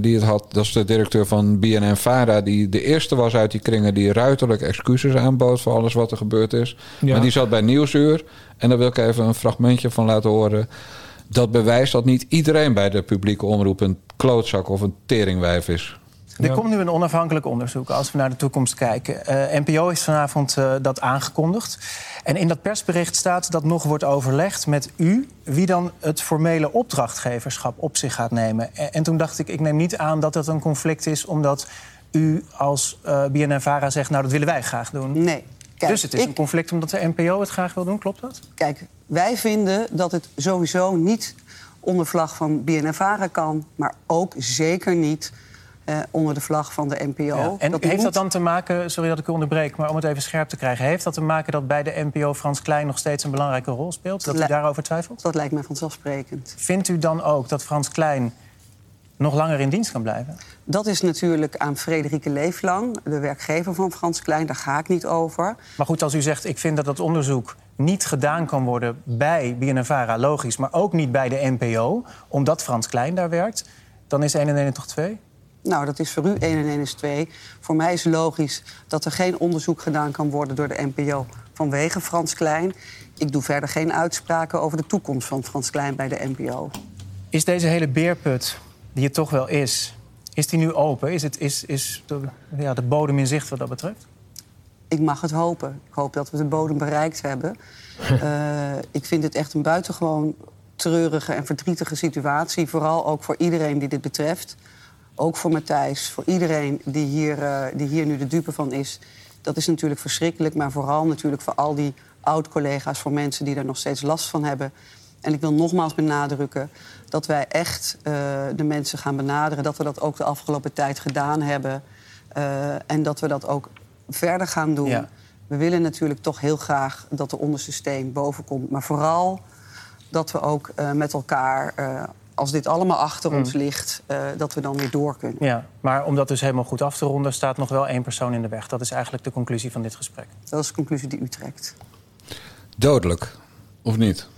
die het had, dat is de directeur van BNN-Vara... die de eerste was uit die kringen die ruiterlijk excuses aanbood... voor alles wat er gebeurd is. Maar die zat bij Nieuwsuur. En daar wil ik even een fragmentje van laten horen dat bewijst dat niet iedereen bij de publieke omroep een klootzak of een teringwijf is. Er komt nu een onafhankelijk onderzoek als we naar de toekomst kijken. Uh, NPO is vanavond uh, dat aangekondigd. En in dat persbericht staat dat nog wordt overlegd met u... wie dan het formele opdrachtgeverschap op zich gaat nemen. En, en toen dacht ik, ik neem niet aan dat dat een conflict is... omdat u als uh, eh, BNNVARA zegt, nou, dat willen wij graag doen. Nee. Kijk, dus het is een conflict omdat de NPO het graag wil doen, klopt dat? Kijk, wij vinden dat het sowieso niet onder vlag van BNNVARA kan... maar ook zeker niet eh, onder de vlag van de NPO. Ja. En heeft dat dan te maken, sorry dat ik u onderbreek... maar om het even scherp te krijgen... heeft dat te maken dat bij de NPO Frans Klein nog steeds een belangrijke rol speelt? Dat, dat u daarover twijfelt? Dat lijkt mij vanzelfsprekend. Vindt u dan ook dat Frans Klein nog langer in dienst kan blijven? Dat is natuurlijk aan Frederike Leeflang, de werkgever van Frans Klein. Daar ga ik niet over. Maar goed, als u zegt, ik vind dat dat onderzoek niet gedaan kan worden bij BNNVARA, logisch... maar ook niet bij de NPO, omdat Frans Klein daar werkt... dan is 1 en 1 toch 2? Nou, dat is voor u 1 en 1 is 2. Voor mij is logisch dat er geen onderzoek gedaan kan worden door de NPO vanwege Frans Klein. Ik doe verder geen uitspraken over de toekomst van Frans Klein bij de NPO. Is deze hele beerput die het toch wel is, is die nu open? Is, het, is, is de, ja, de bodem in zicht wat dat betreft? Ik mag het hopen. Ik hoop dat we de bodem bereikt hebben. uh, ik vind het echt een buitengewoon treurige en verdrietige situatie. Vooral ook voor iedereen die dit betreft. Ook voor Matthijs, voor iedereen die hier, uh, die hier nu de dupe van is. Dat is natuurlijk verschrikkelijk, maar vooral natuurlijk voor al die oud-collega's... voor mensen die er nog steeds last van hebben. En ik wil nogmaals benadrukken dat wij echt uh, de mensen gaan benaderen. Dat we dat ook de afgelopen tijd gedaan hebben. Uh, en dat we dat ook verder gaan doen. Ja. We willen natuurlijk toch heel graag dat de onderste steen boven komt. Maar vooral dat we ook met elkaar als dit allemaal achter ons mm. ligt, uh, dat we dan weer door kunnen. Ja, maar om dat dus helemaal goed af te ronden, staat nog wel één persoon in de weg. Dat is eigenlijk de conclusie van dit gesprek. Dat is de conclusie die u trekt. Dodelijk, of niet?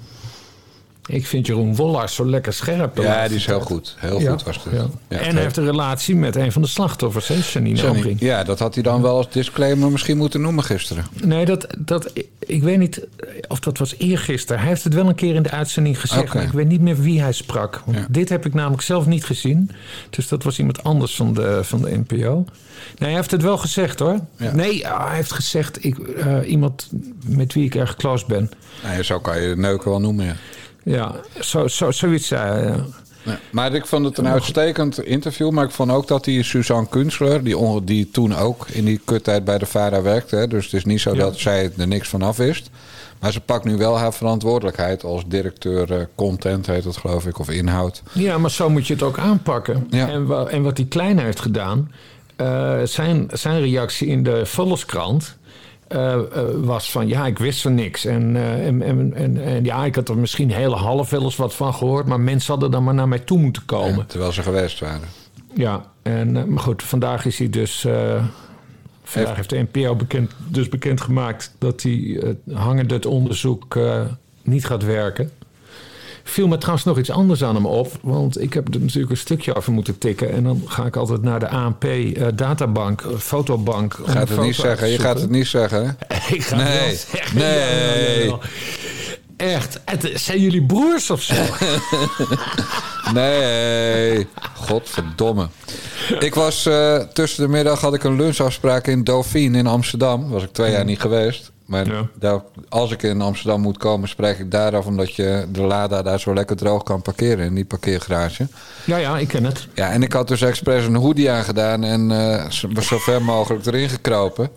Ik vind Jeroen Wollars zo lekker scherp. Ja, die is heel goed. Heel goed was het. Ja. en hij heeft een relatie met een van de slachtoffers, hè, Janine Ja, dat had hij dan wel als disclaimer misschien moeten noemen gisteren. Nee, dat, dat, ik weet niet of dat was eergisteren. Hij heeft het wel een keer in de uitzending gezegd. Maar ik weet niet meer wie hij sprak. Want dit heb ik namelijk zelf niet gezien. Dus dat was iemand anders van de, van de NPO. Nee, hij heeft het wel gezegd hoor. Nee, hij heeft gezegd ik, uh, iemand met wie ik erg close ben. Nee, zo kan je neuken wel noemen, ja. Ja, zo, zo, zoiets zei ja. Ja, maar ik vond het een uitstekend interview. Maar ik vond ook dat die Suzanne Kunstler, die, die toen ook in die kuttijd bij de VARA werkte. Hè, dus het is niet zo dat zij er niks van af wist. Maar ze pakt nu wel haar verantwoordelijkheid als directeur uh, content, heet dat geloof ik, of inhoud. Ja, maar zo moet je het ook aanpakken. Ja. En, en wat die kleine heeft gedaan, uh, zijn, zijn reactie in de Volkskrant was van ja, ik wist van niks. En, uh, en, en, en, ja, ik had er misschien hele half wel eens wat van gehoord, maar mensen hadden dan maar naar mij toe moeten komen. terwijl ze geweest waren. Ja, en, maar goed, vandaag is hij dus. vandaag heeft de NPO bekend, dus bekendgemaakt dat hij hangende het onderzoek niet gaat werken viel me trouwens nog iets anders aan hem op. Want ik heb er natuurlijk een stukje over moeten tikken. En dan ga ik altijd naar de ANP uh, databank, uh, fotobank. Gaat het niet zeggen. Je gaat het niet zeggen. ik ga nee. het zeggen. Nee. Echt. Het, zijn jullie broers of zo? nee. Godverdomme. Ik was uh, tussen de middag had ik een lunchafspraak in Dauphine in Amsterdam. Was ik twee jaar niet geweest. Maar daar, als ik in Amsterdam moet komen, spreek ik daarover omdat je de Lada daar zo lekker droog kan parkeren in die parkeergarage. Ja, ja, ik ken het. Ja, en ik had dus expres een hoodie aangedaan en uh, zo ver mogelijk erin gekropen.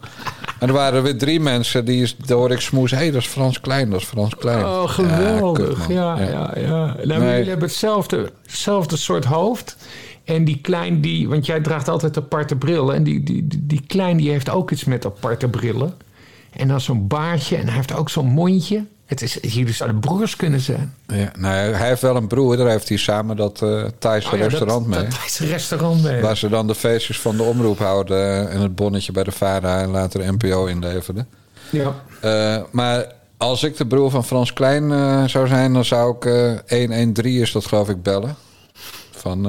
En er waren weer drie mensen die door ik smoes. Hé, hey, dat is Frans Klein, dat is Frans Klein. Oh, geweldig. Ja, ja, ja. ja. Nou, nee. jullie hebben hetzelfde, hetzelfde soort hoofd. En die klein, die, want jij draagt altijd aparte brillen. En die, die, die, die klein, die heeft ook iets met aparte brillen. En dan zo'n baardje en hij heeft ook zo'n mondje. Het is, jullie zouden broers kunnen zijn. Ja, nou, hij heeft wel een broer, daar heeft hij samen dat uh, Thaise oh restaurant mee. Dat Thaise restaurant mee. Waar ze dan de feestjes van de omroep houden en het bonnetje bij de VARA en later NPO inleverden. Ja. Uh, maar als ik de broer van Frans Klein uh, zou zijn, dan zou ik 113 is dat geloof ik bellen. Van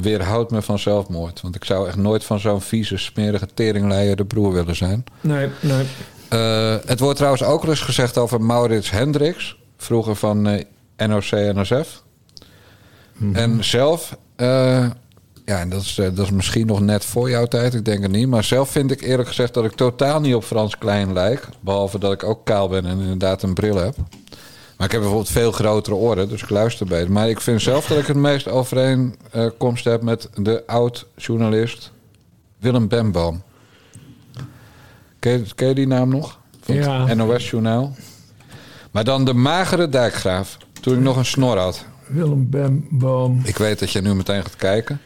weerhoud me van zelfmoord. Want ik zou echt nooit van zo'n vieze, smerige teringleier de broer willen zijn. Nee, nee. Uh, het wordt trouwens ook eens gezegd over Maurits Hendricks, vroeger van uh, eh, NOC-NSF. Mm -hmm. En zelf, uh, ja, dat is, dat is misschien nog net voor jouw tijd, ik denk het niet. Maar zelf vind ik eerlijk gezegd dat ik totaal niet op Frans Klein lijk. Behalve dat ik ook kaal ben en inderdaad een bril heb. Maar ik heb bijvoorbeeld veel grotere oren, dus ik luister beter. Maar ik vind zelf dat ik het meest overeenkomst heb met de oud-journalist Willem Bemboom. Ken je, die naam nog? Van ja. NOS-journaal. Maar dan de magere dijkgraaf. Toen ik nog een snor had. Willem Bemboom. Ik weet dat je nu meteen gaat kijken.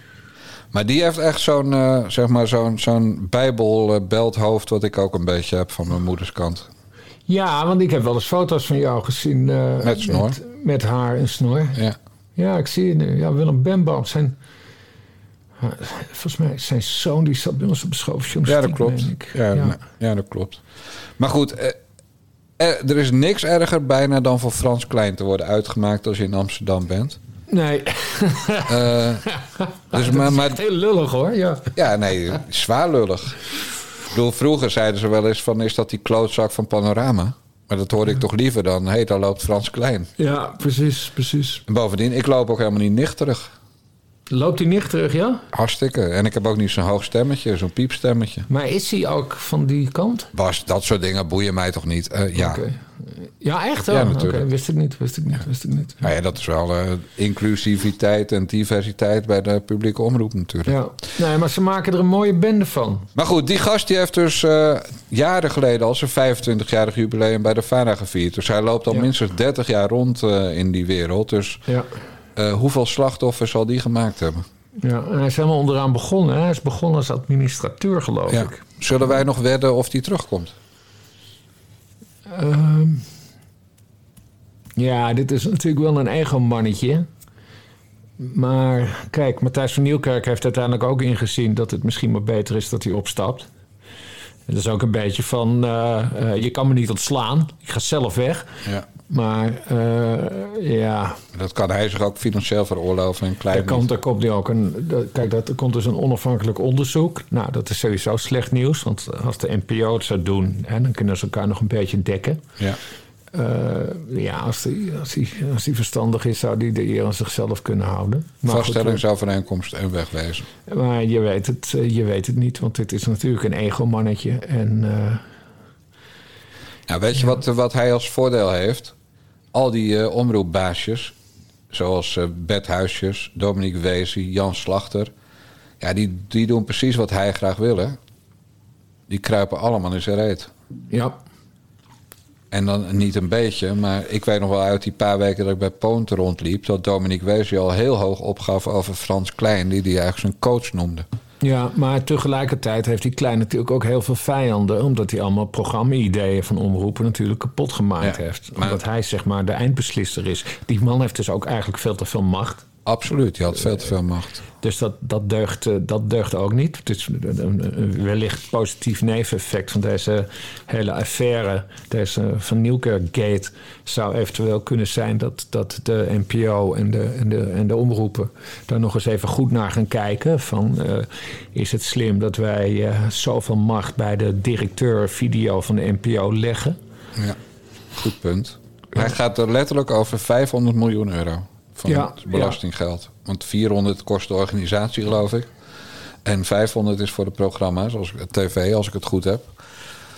Maar die heeft echt zo'n uh, zeg maar zo'n zo'n wat ik ook een beetje heb van mijn moeders kant. Ja, want ik heb wel eens foto's van jou gezien. Uh, met snor. Met, met, haar en snor. Ja. Ja, ik zie je nu. Ja, Willem Bemboom. Zijn Volgens mij zijn zoon die zat bij ons op school. Ja, dat klopt. Ja, ja. ja, dat klopt. Maar goed, eh, er is niks erger bijna dan voor Frans Klein te worden uitgemaakt als je in Amsterdam bent. Nee. Uh, dus, maar, maar, heel lullig hoor. Ja, ja nee, zwaar lullig. Ik bedoel, vroeger zeiden ze wel eens van... is dat die klootzak van Panorama? Maar dat hoorde ik toch liever dan... hé, hey, daar loopt Frans Klein. Ja, precies, precies. En bovendien, ik loop ook helemaal niet nichterig. Loopt hij niet terug, ja? Hartstikke. En ik heb ook niet zo'n hoog stemmetje, zo'n piepstemmetje. Maar is hij ook van die kant? Bas, dat soort dingen boeien mij toch niet? Uh, ja. Ja, echt? Ja, natuurlijk. Wist ik niet, wist ik niet, wist ik niet. Nou ja, dat is wel uh, inclusiviteit en diversiteit bij de publieke omroep natuurlijk. Ja, nee, maar ze maken er een mooie bende van. Maar goed, die gast die heeft dus uh, jaren geleden al zijn 25-jarig jubileum bij de VARA gevierd. Dus hij loopt al minstens 30 jaar rond in die wereld. Dus ja. Uh, hoeveel slachtoffers zal die gemaakt hebben? Ja, hij is helemaal onderaan begonnen. Hij is begonnen als administrateur, geloof ja. ik. Zullen wij nog wedden of die terugkomt? Uh, Ja, dit is natuurlijk wel een ego-mannetje. Maar kijk, Matthijs van Nieuwkerk heeft uiteindelijk ook ingezien dat het misschien maar beter is dat hij opstapt. En dat is ook een beetje van: uh, uh, je kan me niet ontslaan, ik ga zelf weg. Ja. Maar uh, ja. Dat kan hij zich ook financieel veroorloven en klein. Er komt, er komt nu ook een. Kijk, dat, er komt dus een onafhankelijk onderzoek. Nou, dat is sowieso slecht nieuws. Want als de NPO het zou doen, hè, dan kunnen ze elkaar nog een beetje dekken. Ja. Uh, ja, als hij als die, als die verstandig is, zou die de eer aan zichzelf kunnen houden. Vaststellingsovereenkomst en wegwezen. Maar je weet, het, eh, je weet het niet, want dit is natuurlijk een ego-mannetje. En, uh, nou, weet je wat, wat hij als voordeel heeft? Al die uh, omroepbaasjes, zoals uh, Bert Huisjes, Dominique Weesie, Jan Slachter... Ja, die, die doen precies wat hij graag wil, hè? Die kruipen allemaal in zijn reet. Ja. En dan niet een beetje, maar ik weet nog wel uit die paar weken dat ik bij Poont rondliep... dat Dominique Weesie al heel hoog opgaf over Frans Klein... die hij eigenlijk zijn coach noemde. Ja, maar tegelijkertijd heeft die Klein natuurlijk ook heel veel vijanden... omdat hij allemaal programma-ideeën van omroepen natuurlijk kapot gemaakt heeft. Omdat hij zeg maar de eindbeslisser is. Die man heeft dus ook eigenlijk veel te veel macht. Absoluut, je had veel te veel macht. Dus dat, dat, deugt, eh, dat deugt ook niet. Het is een wellicht positief neveneffect van deze hele affaire, deze Van Nieuwkerk-gate, zou eventueel kunnen zijn dat, dat de NPO en de, en, de, en de omroepen daar nog eens even goed naar gaan kijken. Van, uh, is het slim dat wij uh, zoveel macht bij de directeur video van de NPO leggen? Ja, goed punt. Hij gaat er letterlijk over 500 miljoen euro van ja, het belastinggeld. Want 400 kost de organisatie, geloof ik. En 500 is voor de programma's, als tv, als ik het goed heb.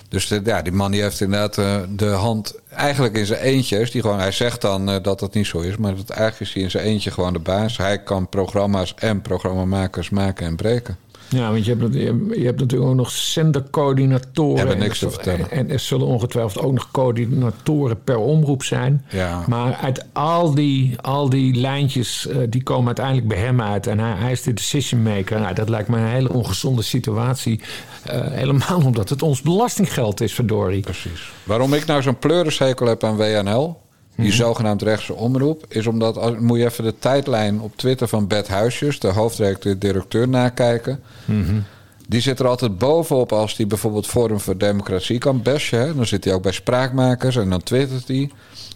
Dus de, ja, die man die heeft inderdaad uh, de hand eigenlijk in zijn eentje. Is die gewoon, hij zegt dan uh, dat dat niet zo is, maar dat eigenlijk is hij in zijn eentje gewoon de baas. Hij kan programma's en programmamakers maken en breken. Ja, want je hebt, je hebt natuurlijk ook nog zendercoördinatoren. Hebben niks te vertellen. En er zullen ongetwijfeld ook nog coördinatoren per omroep zijn. Ja. Maar uit al die, al die lijntjes, uh, die komen uiteindelijk bij hem uit. En hij, hij is de decision maker. Nou, dat lijkt me een hele ongezonde situatie. Uh, helemaal omdat het ons belastinggeld is, verdorie. Precies. Waarom ik nou zo'n pleurensekel heb aan WNL... Die mm zogenaamd rechtse omroep is omdat, als, moet je even de tijdlijn op Twitter van Bert Huisjes, de hoofdredacteur-directeur, nakijken. Mm Die zit er altijd bovenop als hij bijvoorbeeld Forum voor Democratie kan bashen. Dan zit hij ook bij spraakmakers en dan twittert hij.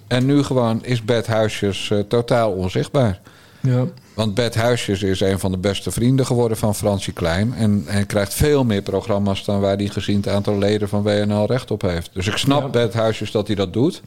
En nu gewoon is Bert Huisjes uh, totaal onzichtbaar. Ja. Want Bert Huisjes is een van de beste vrienden geworden van Fransie Klein. En, en krijgt veel meer programma's dan waar hij gezien het aantal leden van WNL recht op heeft. Dus ik snap ja. Bert Huisjes dat hij dat doet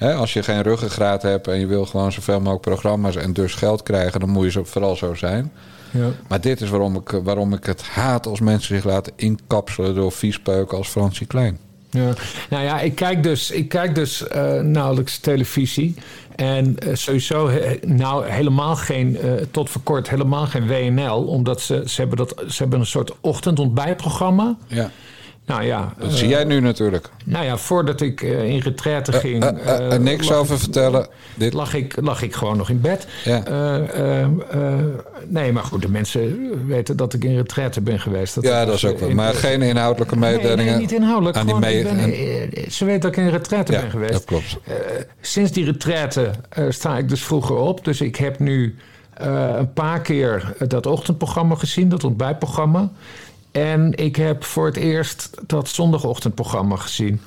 als je geen ruggengraat hebt en je wil gewoon zoveel mogelijk programma's en dus geld krijgen, dan moet je zo, vooral zo zijn. Ja. Maar dit is waarom ik, waarom ik het haat als mensen zich laten inkapselen door viespeuken als Fransie Klein. Ja. Nou ja, ik kijk dus, ik kijk dus uh, nauwelijks televisie. En uh, sowieso nou helemaal geen, uh, tot voor kort helemaal geen WNL. Omdat ze, ze, hebben, dat, ze hebben een soort ochtendontbijtprogramma. Ja. Nou ja. Dat zie jij nu natuurlijk. Nou ja, voordat ik uh, in retraite ging. Uh, uh, niks over vertellen. Dit... Lag, ik, lag ik gewoon nog in bed. Ja. nee, maar goed, de mensen weten dat ik in retraite ben geweest. Dat ja, dat is ook wel. Maar geen inhoudelijke mededelingen. Nee, niet inhoudelijk. Aan die mee... ze weten dat ik in retraite ben geweest. Dat klopt. sinds die retraite sta ik dus vroeger op. Dus ik heb nu een paar keer dat ochtendprogramma gezien, dat ontbijtprogramma. En ik heb voor het eerst dat zondagochtendprogramma gezien.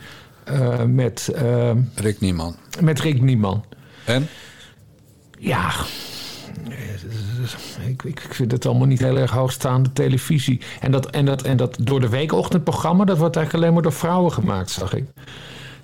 Uh, met... Uh, Rick Nieman. Met Rick Nieman. En? Ja... Ik, ik, vind het allemaal niet heel erg hoogstaande televisie. En dat, en, dat, en dat door de weekochtendprogramma... dat wordt eigenlijk alleen maar door vrouwen gemaakt, zag ik.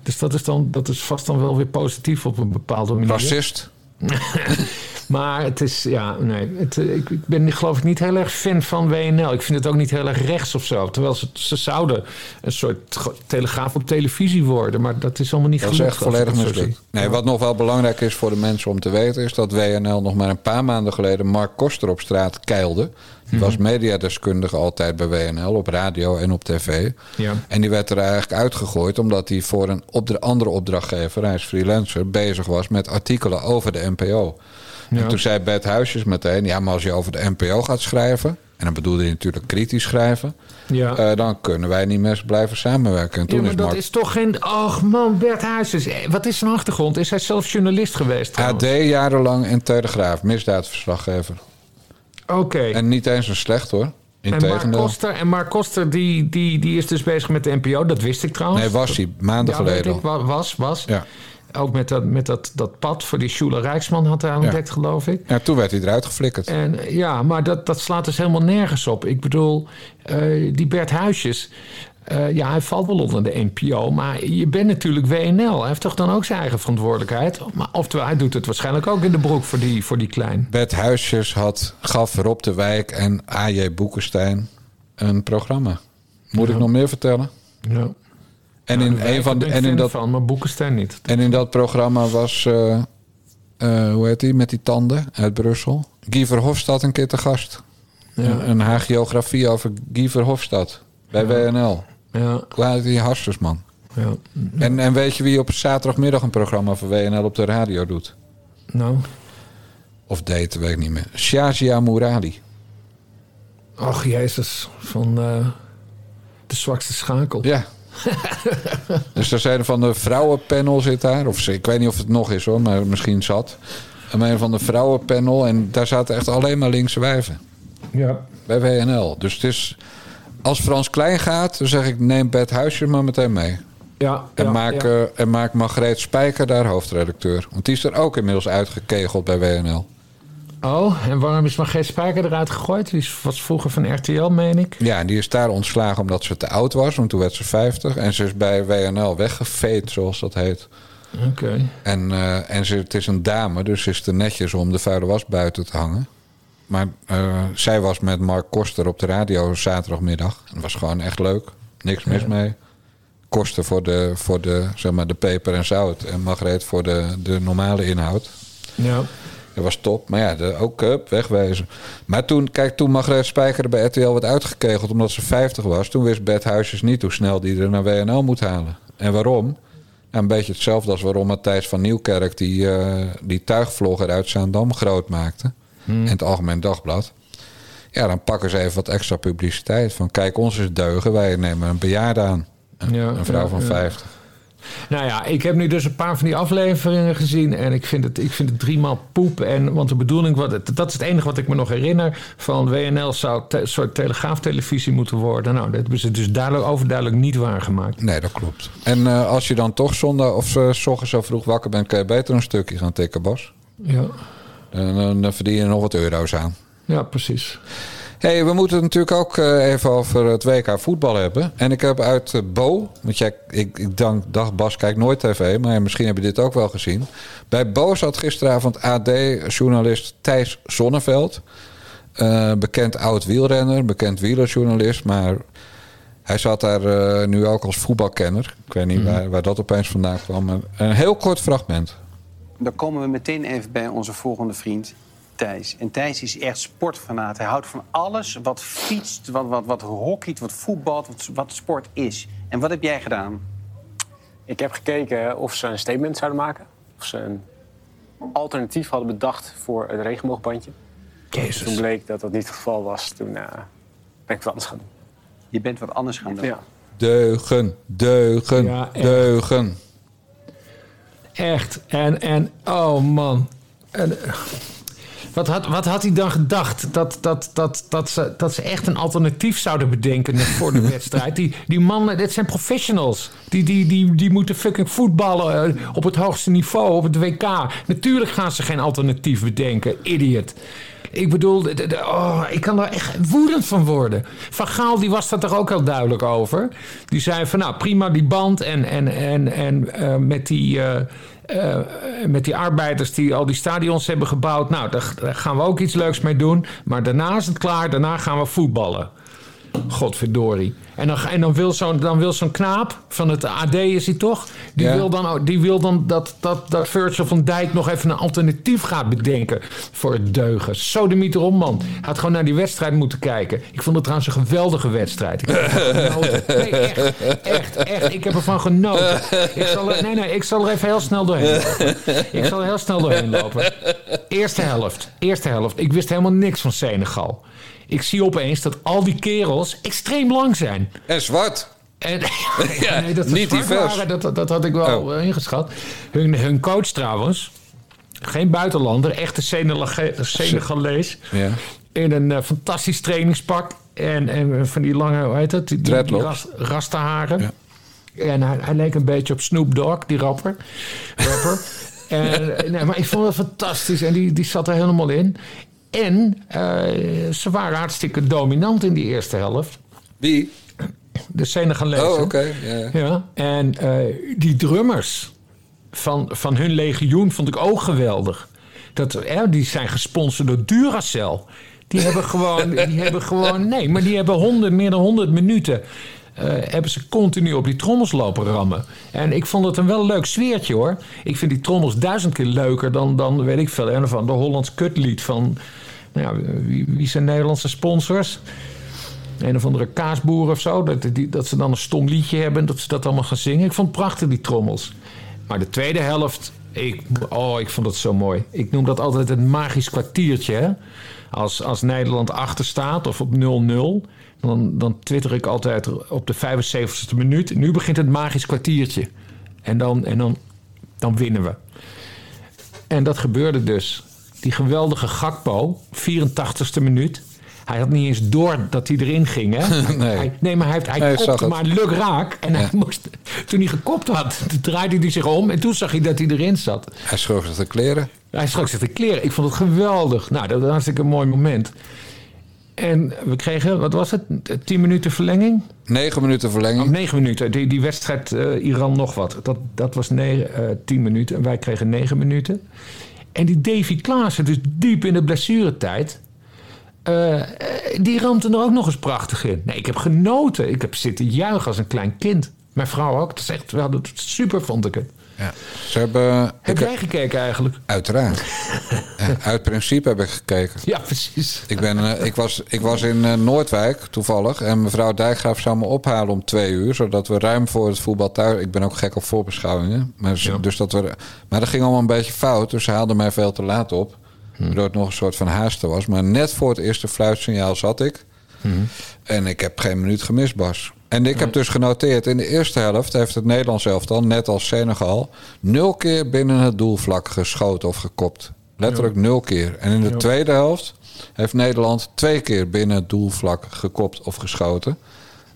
Dus dat is, dan, dat is vast dan wel weer positief op een bepaalde manier. Racist? Maar het is, ja, nee. Het, eh, ik, ik, ben geloof ik niet heel erg fan van WNL. Ik vind het ook niet heel erg rechts of zo. Terwijl ze, ze zouden een soort telegraaf op televisie worden. Maar dat is allemaal niet Dat is echt volledig mislukt. Nee, wat nog wel belangrijk is voor de mensen om te weten... is dat WNL nog maar een paar maanden geleden Mark Koster op straat keilde. Die was mediadeskundige altijd bij WNL, op radio en op tv. Ja. En die werd er eigenlijk uitgegooid omdat hij voor een opdra andere opdrachtgever, hij is freelancer, bezig was met artikelen over de NPO. Ja. En toen zei Bert Huisjes meteen: ja, maar als je over de NPO gaat schrijven, en dan bedoelde hij natuurlijk kritisch schrijven, ja. Uh, dan kunnen wij niet meer blijven samenwerken. En toen ja, maar is dat Mark... is toch geen. Och man, Bert Huizes. Eh, wat is zijn achtergrond? Is hij zelf journalist geweest? AD jarenlang en Telegraaf, misdaadverslaggever. Oké. En niet eens een slecht hoor. En Mark Koster, en Mark Koster die, die, die is dus bezig met de NPO. Dat wist ik trouwens. Nee, was hij. Maanden ja, geleden. Ik, was, was. Ja. Ook met, dat, met dat, dat pad voor die Schule Rijksman had hij ontdekt, geloof ik. Ja, toen werd hij eruit geflikkerd. En, ja, maar dat, dat slaat dus helemaal nergens op. Ik bedoel, uh, die Bert Huisjes... Uh, ja, hij valt wel onder de NPO, maar je bent natuurlijk WNL. Hij heeft toch dan ook zijn eigen verantwoordelijkheid? Maar, oftewel, hij doet het waarschijnlijk ook in de broek voor die, voor die klein. Bert Huisjes had, gaf Rob de Wijk en AJ Boekenstein een programma. Moet ja. ik nog meer vertellen? Ja. En in een van de. En in dat, van, maar Boekenstein niet. En in dat programma was. Uh, uh, hoe heet die? Met die tanden uit Brussel. Guy Verhofstadt een keer te gast. Ja. Een, een hagiografie over Guy Verhofstadt bij ja. WNL. Ja. Heet die Harstersman? Ja. En, en weet je wie op zaterdagmiddag een programma voor WNL op de radio doet? Nou. Of deed, weet ik niet meer. Shazia Mourali. Ach, Jezus. Van uh, de zwakste schakel. Ja. dus er zijn van de vrouwenpanel zit daar. Of ik weet niet of het nog is hoor, maar misschien zat. En een van de vrouwenpanel. En daar zaten echt alleen maar linkse wijven. Ja. Bij WNL. Dus het is... Als Frans Klein gaat, dan zeg ik neem Bert Huisje maar meteen mee. Ja, en, ja, maak, ja. Uh, en maak Margreet Spijker daar hoofdredacteur. Want die is er ook inmiddels uitgekegeld bij WNL. Oh, en waarom is Margreet Spijker eruit gegooid? Die was vroeger van RTL, meen ik. Ja, en die is daar ontslagen omdat ze te oud was. Want toen werd ze 50. En ze is bij WNL weggeveed, zoals dat heet. Oké. Okay. En, uh, en ze, het is een dame, dus is te netjes om de vuile was buiten te hangen. Maar uh, zij was met Mark Koster op de radio zaterdagmiddag. Dat was gewoon echt leuk. Niks mis ja. mee. Koster voor de, voor de, zeg maar, de peper en zout. En Margreet voor de, de normale inhoud. Ja. Dat was top. Maar ja, de, ook up, wegwezen. Maar toen, kijk, toen Margreet Spijker bij RTL werd uitgekegeld omdat ze 50 was... toen wist Bert Huisjes niet hoe snel die er naar WNL moet halen. En waarom? Nou, een beetje hetzelfde als waarom Matthijs van Nieuwkerk... die, uh, die tuigvlogger uit Zaandam groot maakte. Hmm. In het Algemeen Dagblad. Ja, dan pakken ze even wat extra publiciteit. Van kijk, ons is deugen. Wij nemen een bejaarde aan. Een, ja, een vrouw ja, van ja. 50. Nou ja, ik heb nu dus een paar van die afleveringen gezien. En ik vind het, ik vind het driemaal poep. En, want de bedoeling, wat, dat is het enige wat ik me nog herinner. Van WNL zou een soort telegraaftelevisie moeten worden. Nou, dat hebben ze dus duidelijk, overduidelijk niet waargemaakt. Nee, dat klopt. En uh, als je dan toch zondag of uh, s ochtends zo vroeg wakker bent... kan je beter een stukje gaan tikken, Bas. Ja. En dan, dan verdien je nog wat euro's aan. Ja, precies. Hey, we moeten het natuurlijk ook uh, even over het WK voetbal hebben. En ik heb uit uh, Bo, want jij, ik, ik dank, dag Bas, kijk nooit tv, maar misschien heb je dit ook wel gezien. Bij Bo zat gisteravond AD-journalist Thijs Zonneveld. Uh, bekend oud wielrenner, bekend wielerjournalist, maar hij zat daar nu ook als voetbalkenner. Ik weet niet mm. waar, waar dat opeens vandaan kwam. Een heel kort fragment. Dan komen we meteen even bij onze volgende vriend, Thijs. En Thijs is echt sportfanaat. Hij houdt van alles wat fietst, wat, wat, wat hockeyt, wat voetbalt, wat, wat sport is. En wat heb jij gedaan? Ik heb gekeken of ze een statement zouden maken. Of ze een alternatief hadden bedacht voor het regenboogbandje. Jezus. Toen bleek dat dat niet het geval was. Toen uh, ben ik wat anders gaan doen. Je bent wat anders gaan doen? Ja. Deugen, deugen, ja, deugen. Echt. En, en oh man. En, wat had, wat had hij dan gedacht? Dat, dat, dat, dat, ze, dat ze echt een alternatief zouden bedenken voor de wedstrijd. Die, die mannen, dit zijn professionals. Die, die, die, die moeten fucking voetballen op het hoogste niveau, op het WK. Natuurlijk gaan ze geen alternatief bedenken. Idiot. Ik bedoel, de, de, oh, ik kan daar echt woedend van worden. Van Gaal die was dat er ook heel duidelijk over. Die zei van nou prima die band en, en, en, en uh, met die... Uh, uh, met die arbeiders die al die stadions hebben gebouwd. Nou, daar, daar, gaan we ook iets leuks mee doen. Maar daarna is het klaar. Daarna gaan we voetballen. Godverdorie. En dan, en dan wil zo'n knaap van het AD is hij toch? Die wil dan, die wil dan dat, dat, dat Virgil van Dijk nog even een alternatief gaat bedenken voor het deugen. Zo de mieter om, man. Hij had gewoon naar die wedstrijd moeten kijken. Ik vond het trouwens een geweldige wedstrijd. Ik heb ervan genoten. Nee, echt, echt, echt. Ik heb ervan genoten. Ik zal er, nee, nee, ik zal er even heel snel doorheen lopen. Ik zal er heel snel doorheen lopen. Eerste helft. Eerste helft. Ik wist helemaal niks van Senegal. Ik zie opeens dat al die kerels extreem lang zijn. En zwart. En, ja, nee, dat niet divers. Waren, dat, dat had ik wel oh. ingeschat. Hun, hun coach trouwens, geen buitenlander, echte Senegalees. Ja. In een uh, fantastisch trainingspak. En, en van die lange, hoe heet het? Die, die, die rast, rastenharen. Ja. En hij, hij, leek een beetje op Snoop Dogg, die rapper. rapper. en, nee, maar ik vond het fantastisch. En die, die zat er helemaal in. En uh, ze waren hartstikke dominant in die eerste helft. Wie? De Senegalezen. Oh, oké. Okay. Ja. En uh, die drummers van, van hun legioen vond ik ook geweldig. Dat, uh, die zijn gesponsord door Duracell. Die hebben gewoon, die hebben gewoon, nee, maar die hebben honderd, meer dan 100 minuten. Uh, hebben ze continu op die trommels lopen rammen. En ik vond het een wel leuk sfeertje hoor. Ik vind die trommels duizend keer leuker dan, dan weet ik veel, een van de Hollands kutlied van nou wie, zijn Nederlandse sponsors? Een of andere kaasboer of zo. Dat, die, dat ze dan een stom liedje hebben en dat ze dat allemaal gaan zingen. Ik vond het prachtig, die trommels. Maar de tweede helft, ik, oh, ik vond het zo mooi. Ik noem dat altijd een magisch kwartiertje. Als, als Nederland achter staat of op 0-0, dan, dan twitter ik altijd op de 75ste minuut. Nu begint het magisch kwartiertje. En dan, en dan, dan winnen we. En dat gebeurde dus. Die geweldige Gakpo, 84ste minuut. Hij had niet eens door dat hij erin ging. Hè? nee. Hij, nee, maar hij, hij, hij kopte maar luk raak. En hij moest, toen hij gekopt had, draaide hij zich om. En toen zag hij dat hij erin zat. Hij schrok zich de kleren. Hij schrok zich de kleren. Ik vond het geweldig. Nou, dat was hartstikke een mooi moment. En we kregen, wat was het? 10 minuten verlenging? 9 minuten verlenging. Oh, 9 minuten. Die, die wedstrijd uh, Iran nog wat. Dat, dat was 9, uh, 10 minuten. En wij kregen 9 minuten. En die Davy Klaassen, dus diep in de blessuretijd... Uh, die rampte er ook nog eens prachtig in. Nee, ik heb genoten. Ik heb zitten juichen als een klein kind. Mijn vrouw ook. Dat is echt wel super, vond ik het. Ja. Ze hebben, heb jij gekeken eigenlijk? Uiteraard. uit principe heb ik gekeken. Ja, precies. Ik, ben, uh, ik, was, ik was in uh, Noordwijk toevallig. En mevrouw Dijkgraaf zou me ophalen om twee uur. Zodat we ruim voor het voetbal thuis... Ik ben ook gek op voorbeschouwingen. Maar, ja. dus dat we, maar dat ging allemaal een beetje fout. Dus ze haalden mij veel te laat op. Hm. Waardoor het nog een soort van haasten was. Maar net voor het eerste fluitsignaal zat ik. Hm. En ik heb geen minuut gemist, Bas. En ik heb dus genoteerd, in de eerste helft heeft het Nederlands elftal, net als Senegal, nul keer binnen het doelvlak geschoten of gekopt. Letterlijk nul keer. En in de tweede helft heeft Nederland twee keer binnen het doelvlak gekopt of geschoten.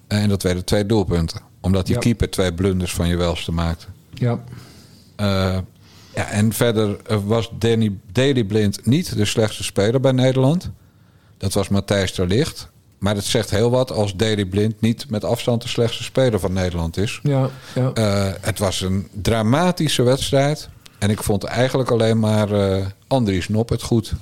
En dat werden twee doelpunten. Omdat die keeper twee blunders van je welste maakte. Ja. Uh, ja, en verder was Danny, Daley Blind niet de slechtste speler bij Nederland. Dat was Matthijs ter Licht. Maar het zegt heel wat als Daley Blind niet met afstand de slechtste speler van Nederland is. Ja, ja. Uh, het was een dramatische wedstrijd. En ik vond eigenlijk alleen maar uh, Andries Nop het goed.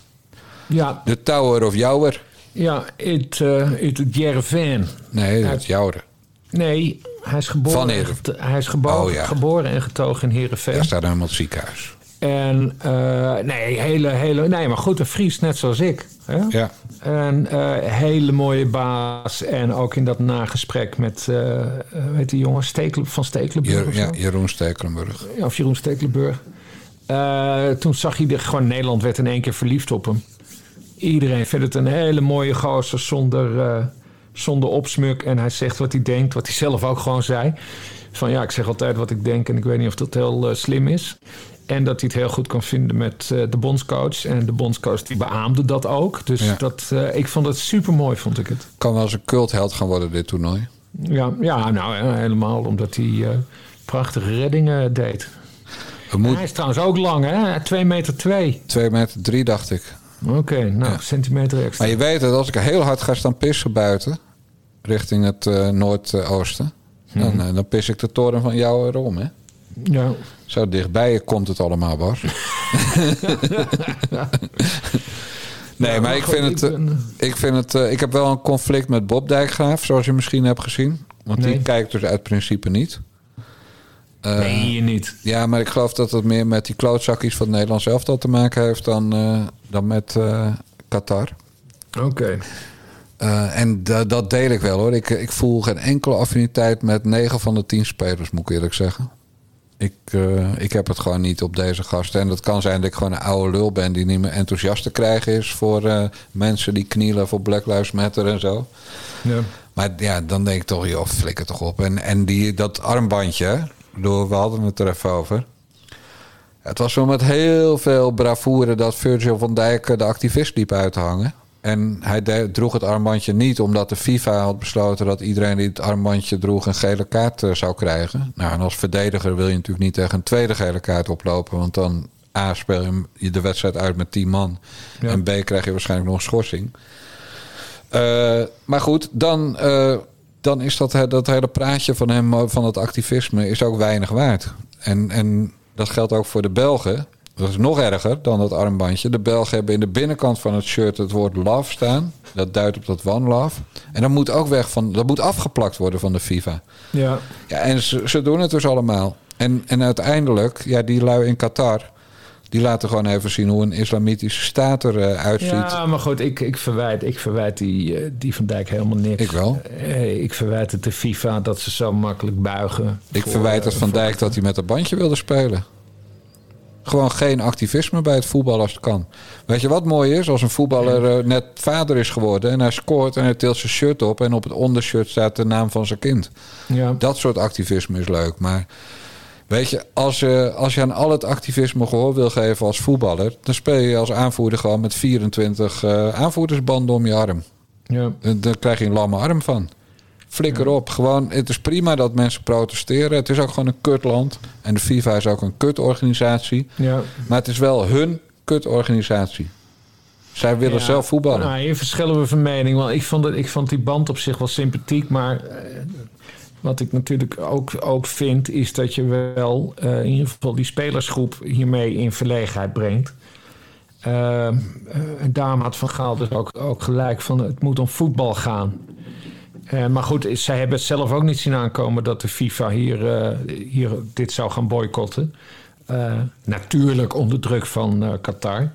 Ja. De Tower of Jouwer. Ja, het uh, Jervin. Nee, het Jouwer. Nee, hij is geboren, Van hij is geboren, oh, ja. geboren en getogen in Heerenveen. Daar staat helemaal het ziekenhuis. En uh, nee, hele, hele, nee, maar goed, een Fries net zoals ik. Hè? Ja. En uh, hele mooie baas. En ook in dat nagesprek met, uh, weet die jongen, Stekel, van Stekelenburg. Ja, Jeroen Stekelenburg. Ja, of Jeroen Stekelenburg. toen zag hij, de, gewoon Nederland werd in één keer verliefd op hem. Iedereen vindt het een hele mooie gozer zonder, zonder opsmuk. En hij zegt wat hij denkt, wat hij zelf ook gewoon zei. Van ja, ik zeg altijd wat ik denk en ik weet niet of dat heel slim is. En dat hij het heel goed kan vinden met uh, de bondscoach. En de bondscoach die beaamde dat ook. Dus ja. dat, uh, ik vond het super mooi, vond ik het. Kan wel eens een cultheld gaan worden, dit toernooi. Ja, ja nou helemaal omdat hij uh, prachtige reddingen deed. Moet... Hij is trouwens ook lang, hè? 2 meter 2. 2 meter 3, dacht ik. Oké, okay, nou, ja. centimeter extra. Maar je weet het, als ik heel hard ga staan pissen buiten... richting het noordoosten... Hmm. Dan, dan pis ik de toren van jou erom, hè? Ja. Zo dichtbij komt het allemaal, Bas. nee, ja, maar ik vind, het, ik vind het... Ik heb wel een conflict met Bob Dijkgraaf, zoals je misschien hebt gezien. Want die kijkt dus uit principe niet. Uh, nee, je niet. Ja, maar ik geloof dat het meer met die klootzakjes van het Nederlands elftal te maken heeft dan, uh, dan met uh, Qatar. Oké. en dat deel ik wel hoor. Ik, ik voel geen enkele affiniteit met 9 van de 10 spelers, moet ik eerlijk zeggen. Ik, ik heb het gewoon niet op deze gasten. En dat kan zijn dat ik gewoon een oude lul ben die niet meer enthousiast te krijgen is voor mensen die knielen voor Black Lives Matter en zo. Ja. Maar ja, dan denk ik toch, joh, flikker toch op. En, en die, dat armbandje, door, we hadden het er even over. Het was zo met heel veel bravoure dat Virgil van Dijk de activist liep uit te hangen. En hij droeg het armbandje niet omdat de FIFA had besloten dat iedereen die het armbandje droeg een gele kaart eh, zou krijgen. Nou, en als verdediger wil je natuurlijk niet tegen een tweede gele kaart oplopen, want dan A speel je de wedstrijd uit met 10 man. En B krijg je waarschijnlijk nog een schorsing. Uh, maar goed, dan uh, dan is dat, dat hele praatje van hem, eh, van het activisme, is ook weinig waard. En, en dat geldt ook voor de Belgen. Dat is nog erger dan dat armbandje. De Belgen hebben in de binnenkant van het shirt het woord love staan. Dat duidt op dat one love. En dat moet ook weg van, dat moet afgeplakt worden van de FIFA. Ja. ja en ze, ze doen het dus allemaal. En, en uiteindelijk, ja, die lui in Qatar. Die laten gewoon even zien hoe een islamitische staat eruit ziet. Ja, maar goed, ik, ik, verwijt, ik verwijt die, eh, die Van Dijk helemaal niks. Ik wel. Eh, ik verwijt het de FIFA dat ze zo makkelijk buigen. Ik verwijt het Van Dijk dat hij met een bandje wilde spelen. Gewoon geen activisme bij het voetbal als het kan. Weet je wat mooi is? Als een voetballer eh, net vader is geworden en hij scoort en hij tilt zijn shirt op en op het ondershirt staat de naam van zijn kind. Ja. Dat soort activisme is leuk. Maar Weet je, als, je, als je aan al het activisme gehoor wil geven als voetballer, dan speel je als aanvoerder gewoon met 24 uh, eh, aanvoerdersbanden om je arm. Ja. En dan krijg je een lamme arm van. Flikker op. Gewoon, het is prima dat mensen protesteren. Het is ook gewoon een kutland. En de FIFA is ook een kutorganisatie. Ja. Maar het is wel hun kutorganisatie. Zij willen zelf voetballen. Nou, hier verschillen we van mening. Want ik vond, het, ik vond die band op zich wel sympathiek. Maar eh, wat ik natuurlijk ook, ook vind, is dat je wel uh, in ieder geval die spelersgroep hiermee in verlegenheid brengt. Uh, daarom had Van Gaal dus ook, ook gelijk van het moet om voetbal gaan. Uh, maar goed, zij hebben het zelf ook niet zien aankomen dat de FIFA hier, hier dit zou gaan boycotten. natuurlijk onder druk van Qatar.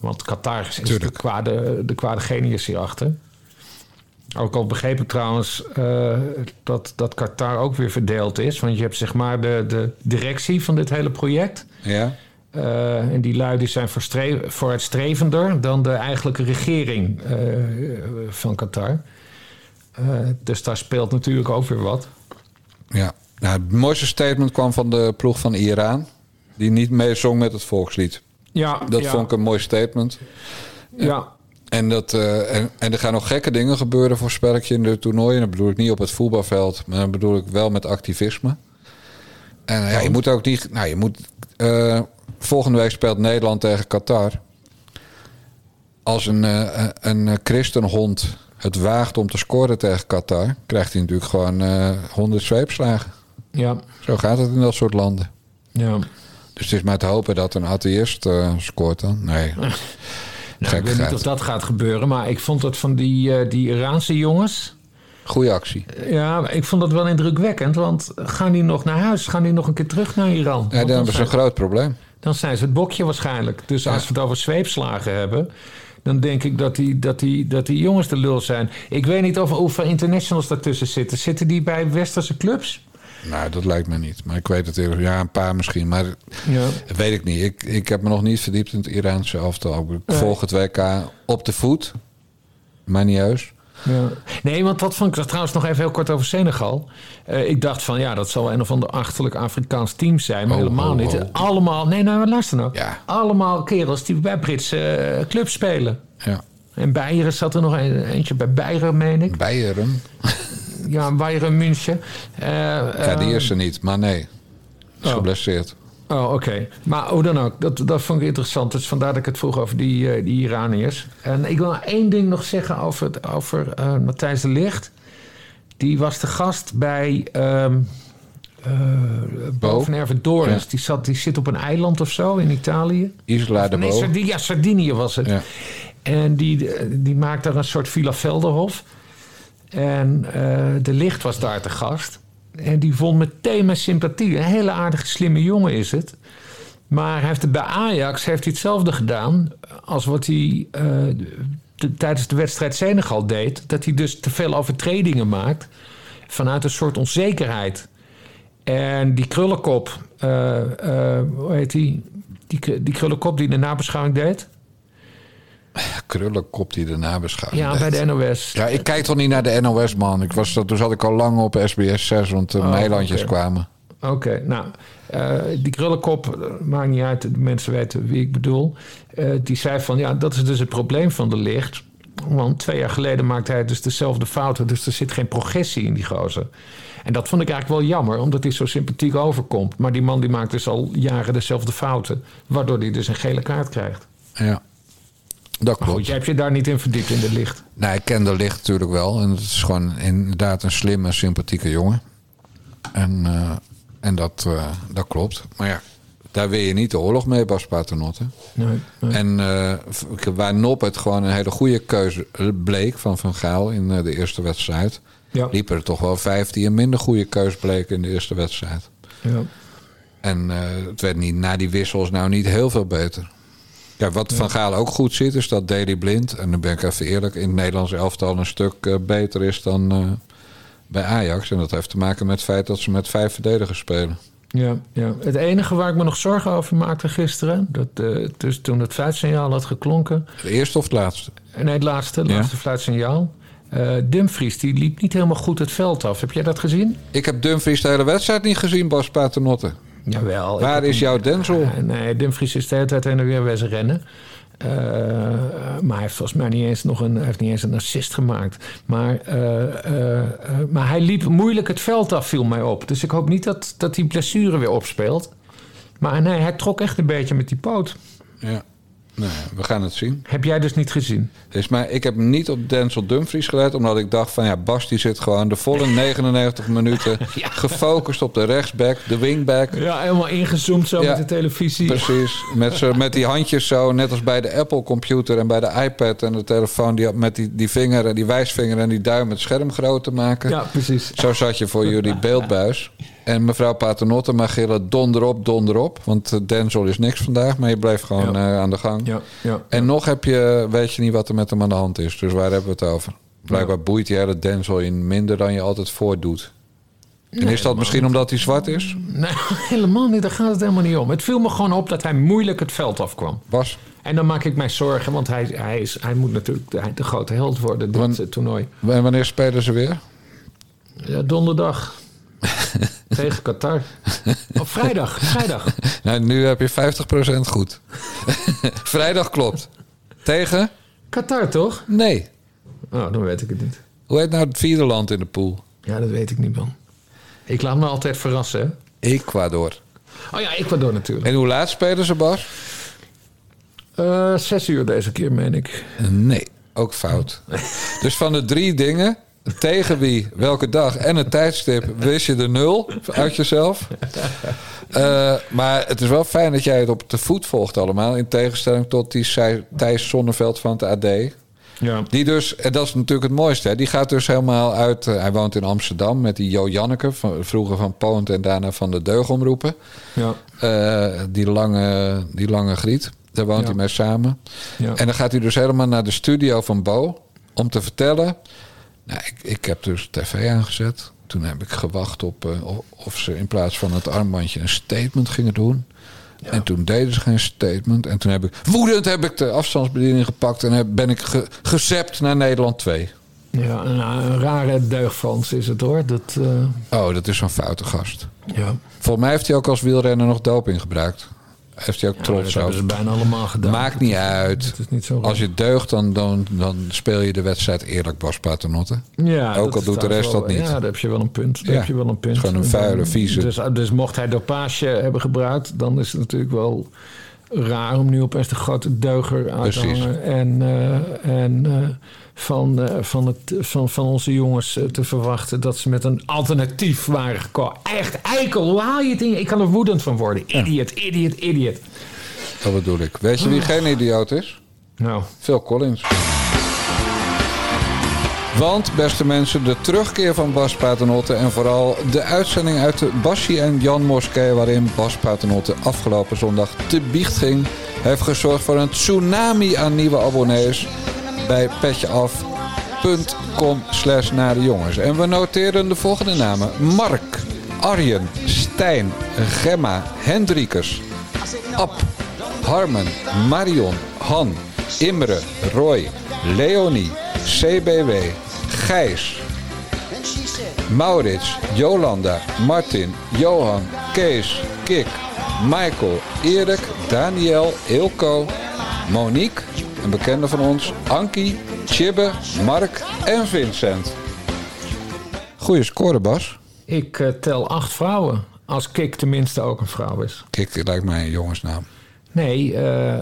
Want Qatar is de kwade, de kwade genius hierachter. Ook al begreep ik trouwens dat, dat Qatar ook weer verdeeld is. Want je hebt zeg maar de, de directie van dit hele project. Ja. Uh, en die lui zijn vooruitstrevender dan de eigenlijke regering uh, van Qatar. Dus daar speelt natuurlijk ook weer wat. Ja, nou, het mooiste statement kwam van de ploeg van Iran. Die niet meezong met het volkslied. Ja, dat ja. vond ik een mooi statement. Ja, en, dat, uh, en, en, er gaan nog gekke dingen gebeuren voor spelletje in de toernooien. Dat bedoel ik niet op het voetbalveld, maar dat bedoel ik wel met activisme. En ja, je moet ook niet. Nou, je moet. Uh, volgende week speelt Nederland tegen Qatar. Als een, een christenhond het waagt om te scoren tegen Qatar, krijgt hij natuurlijk gewoon honderd zweepslagen. Ja. Zo gaat het in dat soort landen. Ja. Dus het is maar te hopen dat een atheïst scoort dan. Nee. Nou, ik weet niet of dat gaat gebeuren, maar ik vond het van die, uh, die Iraanse jongens. Goeie actie. Ja, ik vond dat wel indrukwekkend. Want gaan die nog naar huis? Gaan die nog een keer terug naar Iran? Ja, dan hebben ze een groot probleem. Dan zijn ze het bokje waarschijnlijk. Dus als we het over zweepslagen hebben dan denk ik dat die, dat, die, dat die jongens de lul zijn. Ik weet niet of, hoeveel internationals daartussen zitten. Zitten die bij westerse clubs? Nou, dat lijkt me niet. Maar ik weet het eerlijk. Ja, een paar misschien. Maar ja. weet ik niet. Ik, ik heb me nog niet verdiept in het Iraanse elftal. Ik volg het WK op de voet. Maar niet. Ja. Nee, want wat vond ik trouwens nog even heel kort over Senegal. Uh, ik dacht van ja, dat zal een of ander achterlijk Afrikaans team zijn. Maar oh, helemaal oh, niet. oh. Allemaal, nee, nou, luister nou. Ja. Allemaal kerels die bij Britse uh, clubs spelen. Ja. En Beieren zat er nog een, eentje bij Beieren, meen ik. Beieren? ja, Bayern München. Uh, ja, die is er niet, maar nee. Is oh. geblesseerd. Oh, oké. Okay. Maar hoe dan ook, dat, dat vond ik interessant. Dus vandaar dat ik het vroeg over die, uh, die Iraniërs. En ik wil één ding nog zeggen over, het, over uh, Matthijs de Licht. Die was de gast bij um, uh. Ja. Die, zat, die zit op een eiland of zo in Italië. Isla de nee, Bo. Sardinië, ja, Sardinië was het. Ja. En die, die maakt daar een soort Villa Velderhof. En de licht was daar te gast. En die vond meteen mijn sympathie. Een hele aardige, slimme jongen is het. Maar hij heeft bij Ajax heeft hij hetzelfde gedaan als wat hij tijdens de wedstrijd Senegal deed. Dat hij dus te veel overtredingen maakt vanuit een soort onzekerheid. En die krullenkop, uh, uh, hoe heet die? die? Die krullenkop die de nabeschouwing deed. Krullenkop die de nabeschouwing Ja, bij de NOS. Ja, ik kijk toch niet naar de NOS, man. Ik was, toen zat ik al lang op SBS 6, want de oh, Meilandjes kwamen. Oké, nou, uh, die krullenkop, maakt niet uit, de mensen weten wie ik bedoel. die zei van, ja, dat is dus het probleem van de licht. Want twee jaar geleden maakte hij dus dezelfde fouten. Dus er zit geen progressie in die gozer. En dat vond ik eigenlijk wel jammer, omdat hij zo sympathiek overkomt. Maar die man die maakt dus al jaren dezelfde fouten. Waardoor hij dus een gele kaart krijgt. Ja, dat klopt. Goed, jij hebt je daar niet in verdiept in de licht. Nee, ik ken de licht natuurlijk wel. En het is gewoon inderdaad een slimme, sympathieke jongen. En, uh, en dat, uh, dat klopt. Maar ja, daar wil je niet de oorlog mee, Bas Paternotte. Nee, nee. En uh, waar Nop het gewoon een hele goede keuze bleek van Van Gaal in de eerste wedstrijd ja. liepen er toch wel vijf die een minder goede keus bleken in de eerste wedstrijd. Ja. En het werd niet, na die wissels nou niet heel veel beter. Ja, wat Van Gaal ook goed ziet, is dat Daley Blind, en dan ben ik even eerlijk, in het Nederlands elftal een stuk uh, beter is dan uh, bij Ajax. En dat heeft te maken met het feit dat ze met vijf verdedigers spelen. Ja, ja, het enige waar ik me nog zorgen over maakte gisteren, dat, dus toen het fluitsignaal had geklonken. Het eerste of het laatste? Nee, het laatste, het laatste fluitsignaal. Uh, Dumfries die liep niet helemaal goed het veld af. Heb jij dat gezien? Ik heb Dumfries de hele wedstrijd niet gezien, Bas Paternotte. Jawel. Waar is jouw Denzel? Uh, nee, Dumfries is de hele tijd heen en weer wezen rennen. Uh, maar hij heeft volgens mij niet eens nog een, heeft niet eens een assist gemaakt. Maar, maar hij liep moeilijk het veld af, viel mij op. Dus ik hoop niet dat, dat die blessure weer opspeelt. Maar nee, hij trok echt een beetje met die poot. Ja. Nee, we gaan het zien. Heb jij dus niet gezien? Dus, maar ik heb niet op Denzel Dumfries gelet, omdat ik dacht van ja, Bas die zit gewoon de volle 99 minuten gefocust op de rechtsback, de wingback. Ja, helemaal ingezoomd zo met de televisie. Precies, met, zo, met die handjes zo, net als bij de Apple computer en bij de iPad en de telefoon, die, met die, die vinger en die wijsvinger en die duim het scherm groot te maken. Ja, precies. Zo zat je voor jullie beeldbuis. En mevrouw Paternotte mag gillen donderop, donderop. Want eh, Denzel is niks vandaag, maar je blijft gewoon uh, aan de gang. Ja, ja, en nog heb je, weet je niet wat er met hem aan de hand is. Dus waar hebben we het over? Blijkbaar boeit die hele Denzel in minder dan je altijd voordoet. En is dat misschien omdat hij zwart is? Nee, helemaal niet. Daar gaat het helemaal niet om. Het viel me gewoon op dat hij moeilijk het veld afkwam. Was? En dan maak ik mij zorgen, want hij, hij, is, hij moet natuurlijk de, de grote held worden, dit Wan, toernooi. En wanneer spelen ze weer? Ja, donderdag. Tegen Qatar. Op vrijdag. Vrijdag. Nou, nu heb je 50% goed. vrijdag klopt. Tegen? Qatar, toch? Nee. Oh, dan weet ik het niet. Hoe heet nou het vierde land in de pool? Ja, dat weet ik niet, man. Ik laat me altijd verrassen, hè? Ecuador. Oh ja, Ecuador natuurlijk. En hoe laat spelen ze, Bas? Uh, zes uur deze keer, meen ik. Nee, ook fout. dus van de drie dingen tegen wie, welke dag en het tijdstip wist je de nul uit jezelf. Uh, maar het is wel fijn dat jij het op de voet volgt allemaal. In tegenstelling tot die Thijs Zonneveld van het AD. Ja. Die dus, en dat is natuurlijk het mooiste, hè, die gaat dus helemaal uit. Uh, hij woont in Amsterdam met die Jo Janneke, van, vroeger van Poont en daarna van de Deugomroepen. Ja. Uh, die, lange, die lange griet, daar woont ja. hij mee samen. Ja. En dan gaat hij dus helemaal naar de studio van Bo om te vertellen nou, ik, ik heb dus tv aangezet. Toen heb ik gewacht op uh, of ze in plaats van het armbandje een statement gingen doen. Ja. En toen deden ze geen statement. En toen heb ik woedend heb ik de afstandsbediening gepakt en heb, ben ik ge, gezept naar Nederland 2. Ja, nou, een rare deugdfans is het hoor. Dat, uh... Oh, dat is zo'n foute gast. Ja. Volgens mij heeft hij ook als wielrenner nog doping gebruikt heeft hij ook trots dat ze bijna allemaal gedaan. Maakt niet uit. is niet zo Als je deugt, dan, dan, dan speel je de wedstrijd eerlijk, Bas Paternotte. Ja, ook al doet de rest wel, dat niet. Ja, daar heb je wel een punt. Daar ja. heb je wel een punt. Gewoon een vuile, vieze. Dus, dus mocht hij dopage hebben gebruikt, dan is het natuurlijk wel raar om nu opeens de grote deuger uit te hangen. En, uh, en uh, van, uh, van, het, van, van onze jongens te verwachten dat ze met een alternatief waren gekomen. Echt eikel, haal je het in? Ik kan er woedend van worden. Idiot, ja. idiot, idiot. Dat bedoel ik. Weet je wie geen idioot is? Nou. Phil Collins. Want, beste mensen, de terugkeer van Bas Paternotte... en vooral de uitzending uit de Basje en Jan Moskee... waarin Bas Paternotte afgelopen zondag te biecht ging... heeft gezorgd voor een tsunami aan nieuwe abonnees... bij petjeaf.com slash naar de jongens. En we noteren de volgende namen. Mark, Arjen, Stijn, Gemma, Hendrikus, Ab, Harmen, Marion, Han, Imre, Roy, Leonie, CBW, Gijs, Maurits, Jolanda, Martin, Johan, Kees, Kik, Michael, Erik, Daniel, Ilko, Monique, een bekende van ons, Ankie, Chibbe, Mark en Vincent. Goeie score, Bas. Ik uh, tel acht vrouwen. Als Kik tenminste ook een vrouw is. Kik lijkt mij een jongensnaam. Nee, uh,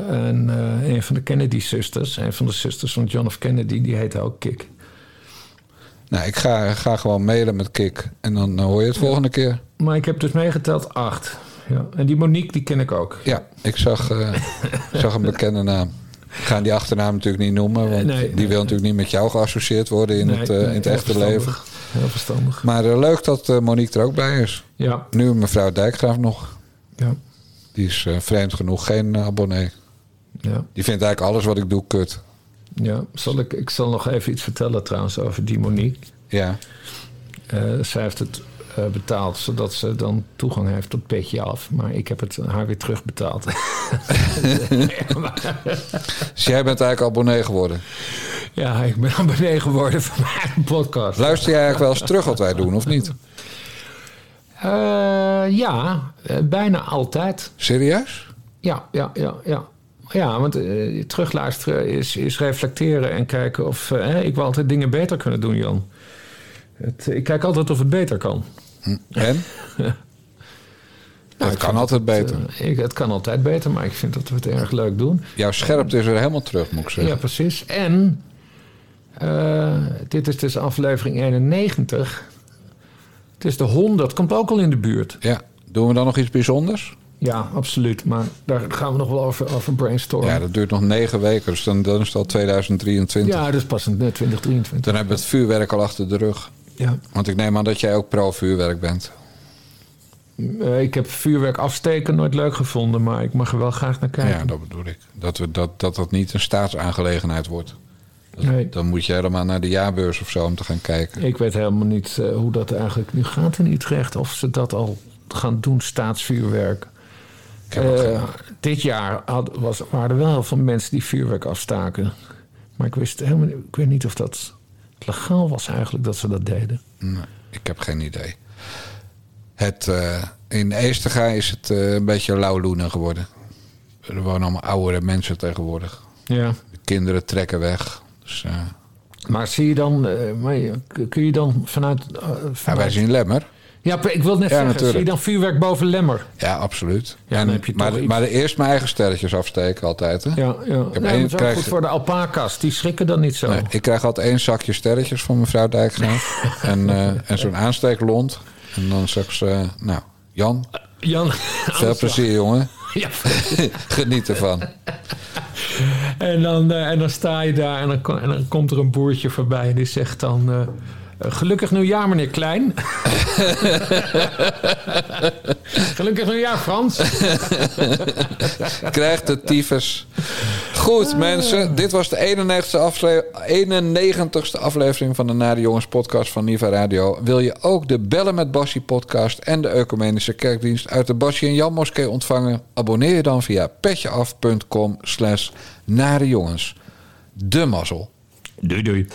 een, uh, een, van de Kennedy-zusters, een van de zusters van John F. Kennedy, die heette ook Kik. Nou, ik ga, ga gewoon mailen met Kik en dan hoor je het volgende keer. Maar ik heb dus meegeteld acht. Ja. En die Monique, die ken ik ook. Ja, ik zag, uh, zag een bekende naam. Ik ga die achternaam natuurlijk niet noemen, want nee, die wil natuurlijk niet met jou geassocieerd worden in het, in het echte leven. Heel verstandig. Maar uh, leuk dat uh, Monique er ook bij is. Ja. Nu mevrouw Dijkgraaf nog. Ja. Die is uh, vreemd genoeg geen abonnee. Ja. Die vindt eigenlijk alles wat ik doe kut. Ja, zal ik, ik zal nog even iets vertellen trouwens over die Monique. Ja. zij heeft het betaald zodat ze dan toegang heeft tot petje af. Maar ik heb het haar weer terugbetaald. dus jij bent eigenlijk abonnee geworden? Ja, ik ben abonnee geworden van mijn podcast. Luister jij eigenlijk wel eens terug wat wij doen, of niet? Uh, ja, uh, bijna altijd. Serieus? Ja, ja, ja, ja. Ja, want uh, terugluisteren is, is reflecteren en kijken of... ik wil altijd dingen beter kunnen doen, Jan. Het, ik kijk altijd of het beter kan. Hm. En? Nou, het kan altijd beter. Het, ik, het kan altijd beter, maar ik vind dat we het erg leuk doen. Jouw scherpte is er helemaal terug, moet ik zeggen. Ja, precies. En uh, dit is dus aflevering 91. Het is de 100, komt ook al in de buurt. Ja, doen we dan nog iets bijzonders? Ja, absoluut. Maar daar gaan we nog wel over, over brainstormen. Ja, dat duurt nog negen weken, dus dan, dan is het al 2023. Ja, dat is pas in 2023. Dan hebben we het vuurwerk al achter de rug. Ja. Want ik neem aan dat jij ook pro-vuurwerk bent. Uh, ik heb vuurwerk afsteken nooit leuk gevonden, maar ik mag er wel graag naar kijken. Ja, dat bedoel ik. Dat we, dat, dat, dat niet een staatsaangelegenheid wordt. Nee. Dan moet je helemaal naar de jaarbeurs of zo om te gaan kijken. Ik weet helemaal niet uh, hoe dat eigenlijk nu gaat in Utrecht. Of ze dat al gaan doen, staatsvuurwerk. Uh, dit jaar had, was, waren er wel heel veel mensen die vuurwerk afstaken. Maar ik wist helemaal ik weet niet of dat legaal was eigenlijk dat ze dat deden. Nee, ik heb geen idee. Het, uh, in Eestega is het een beetje lauwloenen geworden. Er wonen allemaal oudere mensen tegenwoordig. Ja. De kinderen trekken weg. Dus, uh... Maar zie je dan, kun je dan vanuit. Vanuit... Ja, wij zien Lemmer. Ja, ik wil net ja, zeggen, natuurlijk. zie je dan vuurwerk boven Lemmer? Ja, absoluut. Ja, en, dan heb je maar, iets... maar eerst mijn eigen sterretjes afsteken altijd. Hè? Ja, ja. Ik heb nee, één, dat is ook krijg... goed voor de alpaca's. Die schrikken dan niet zo. Nee, ik krijg altijd één zakje sterretjes van mevrouw Dijkgraaf. en en zo'n aansteeklont. En dan zegt ze, nou, Jan. Jan, veel plezier, jongen. Ja. Geniet ervan. En dan, uh, en dan sta je daar en dan, en dan, komt er een boertje voorbij en die zegt dan... Gelukkig nieuwjaar, meneer Klein. gelukkig nieuwjaar, Frans. Krijgt de tyfus. Goed, mensen. Dit was de 91ste, afle 91ste aflevering van de Nare Jongens podcast van Niva Radio. Wil je ook de Bellen met Bassie podcast en de Ecumenische Kerkdienst uit de Bassie en Jan Moskee ontvangen? Abonneer je dan via petjeaf.com slash Nare Jongens. De mazzel. Doei doei.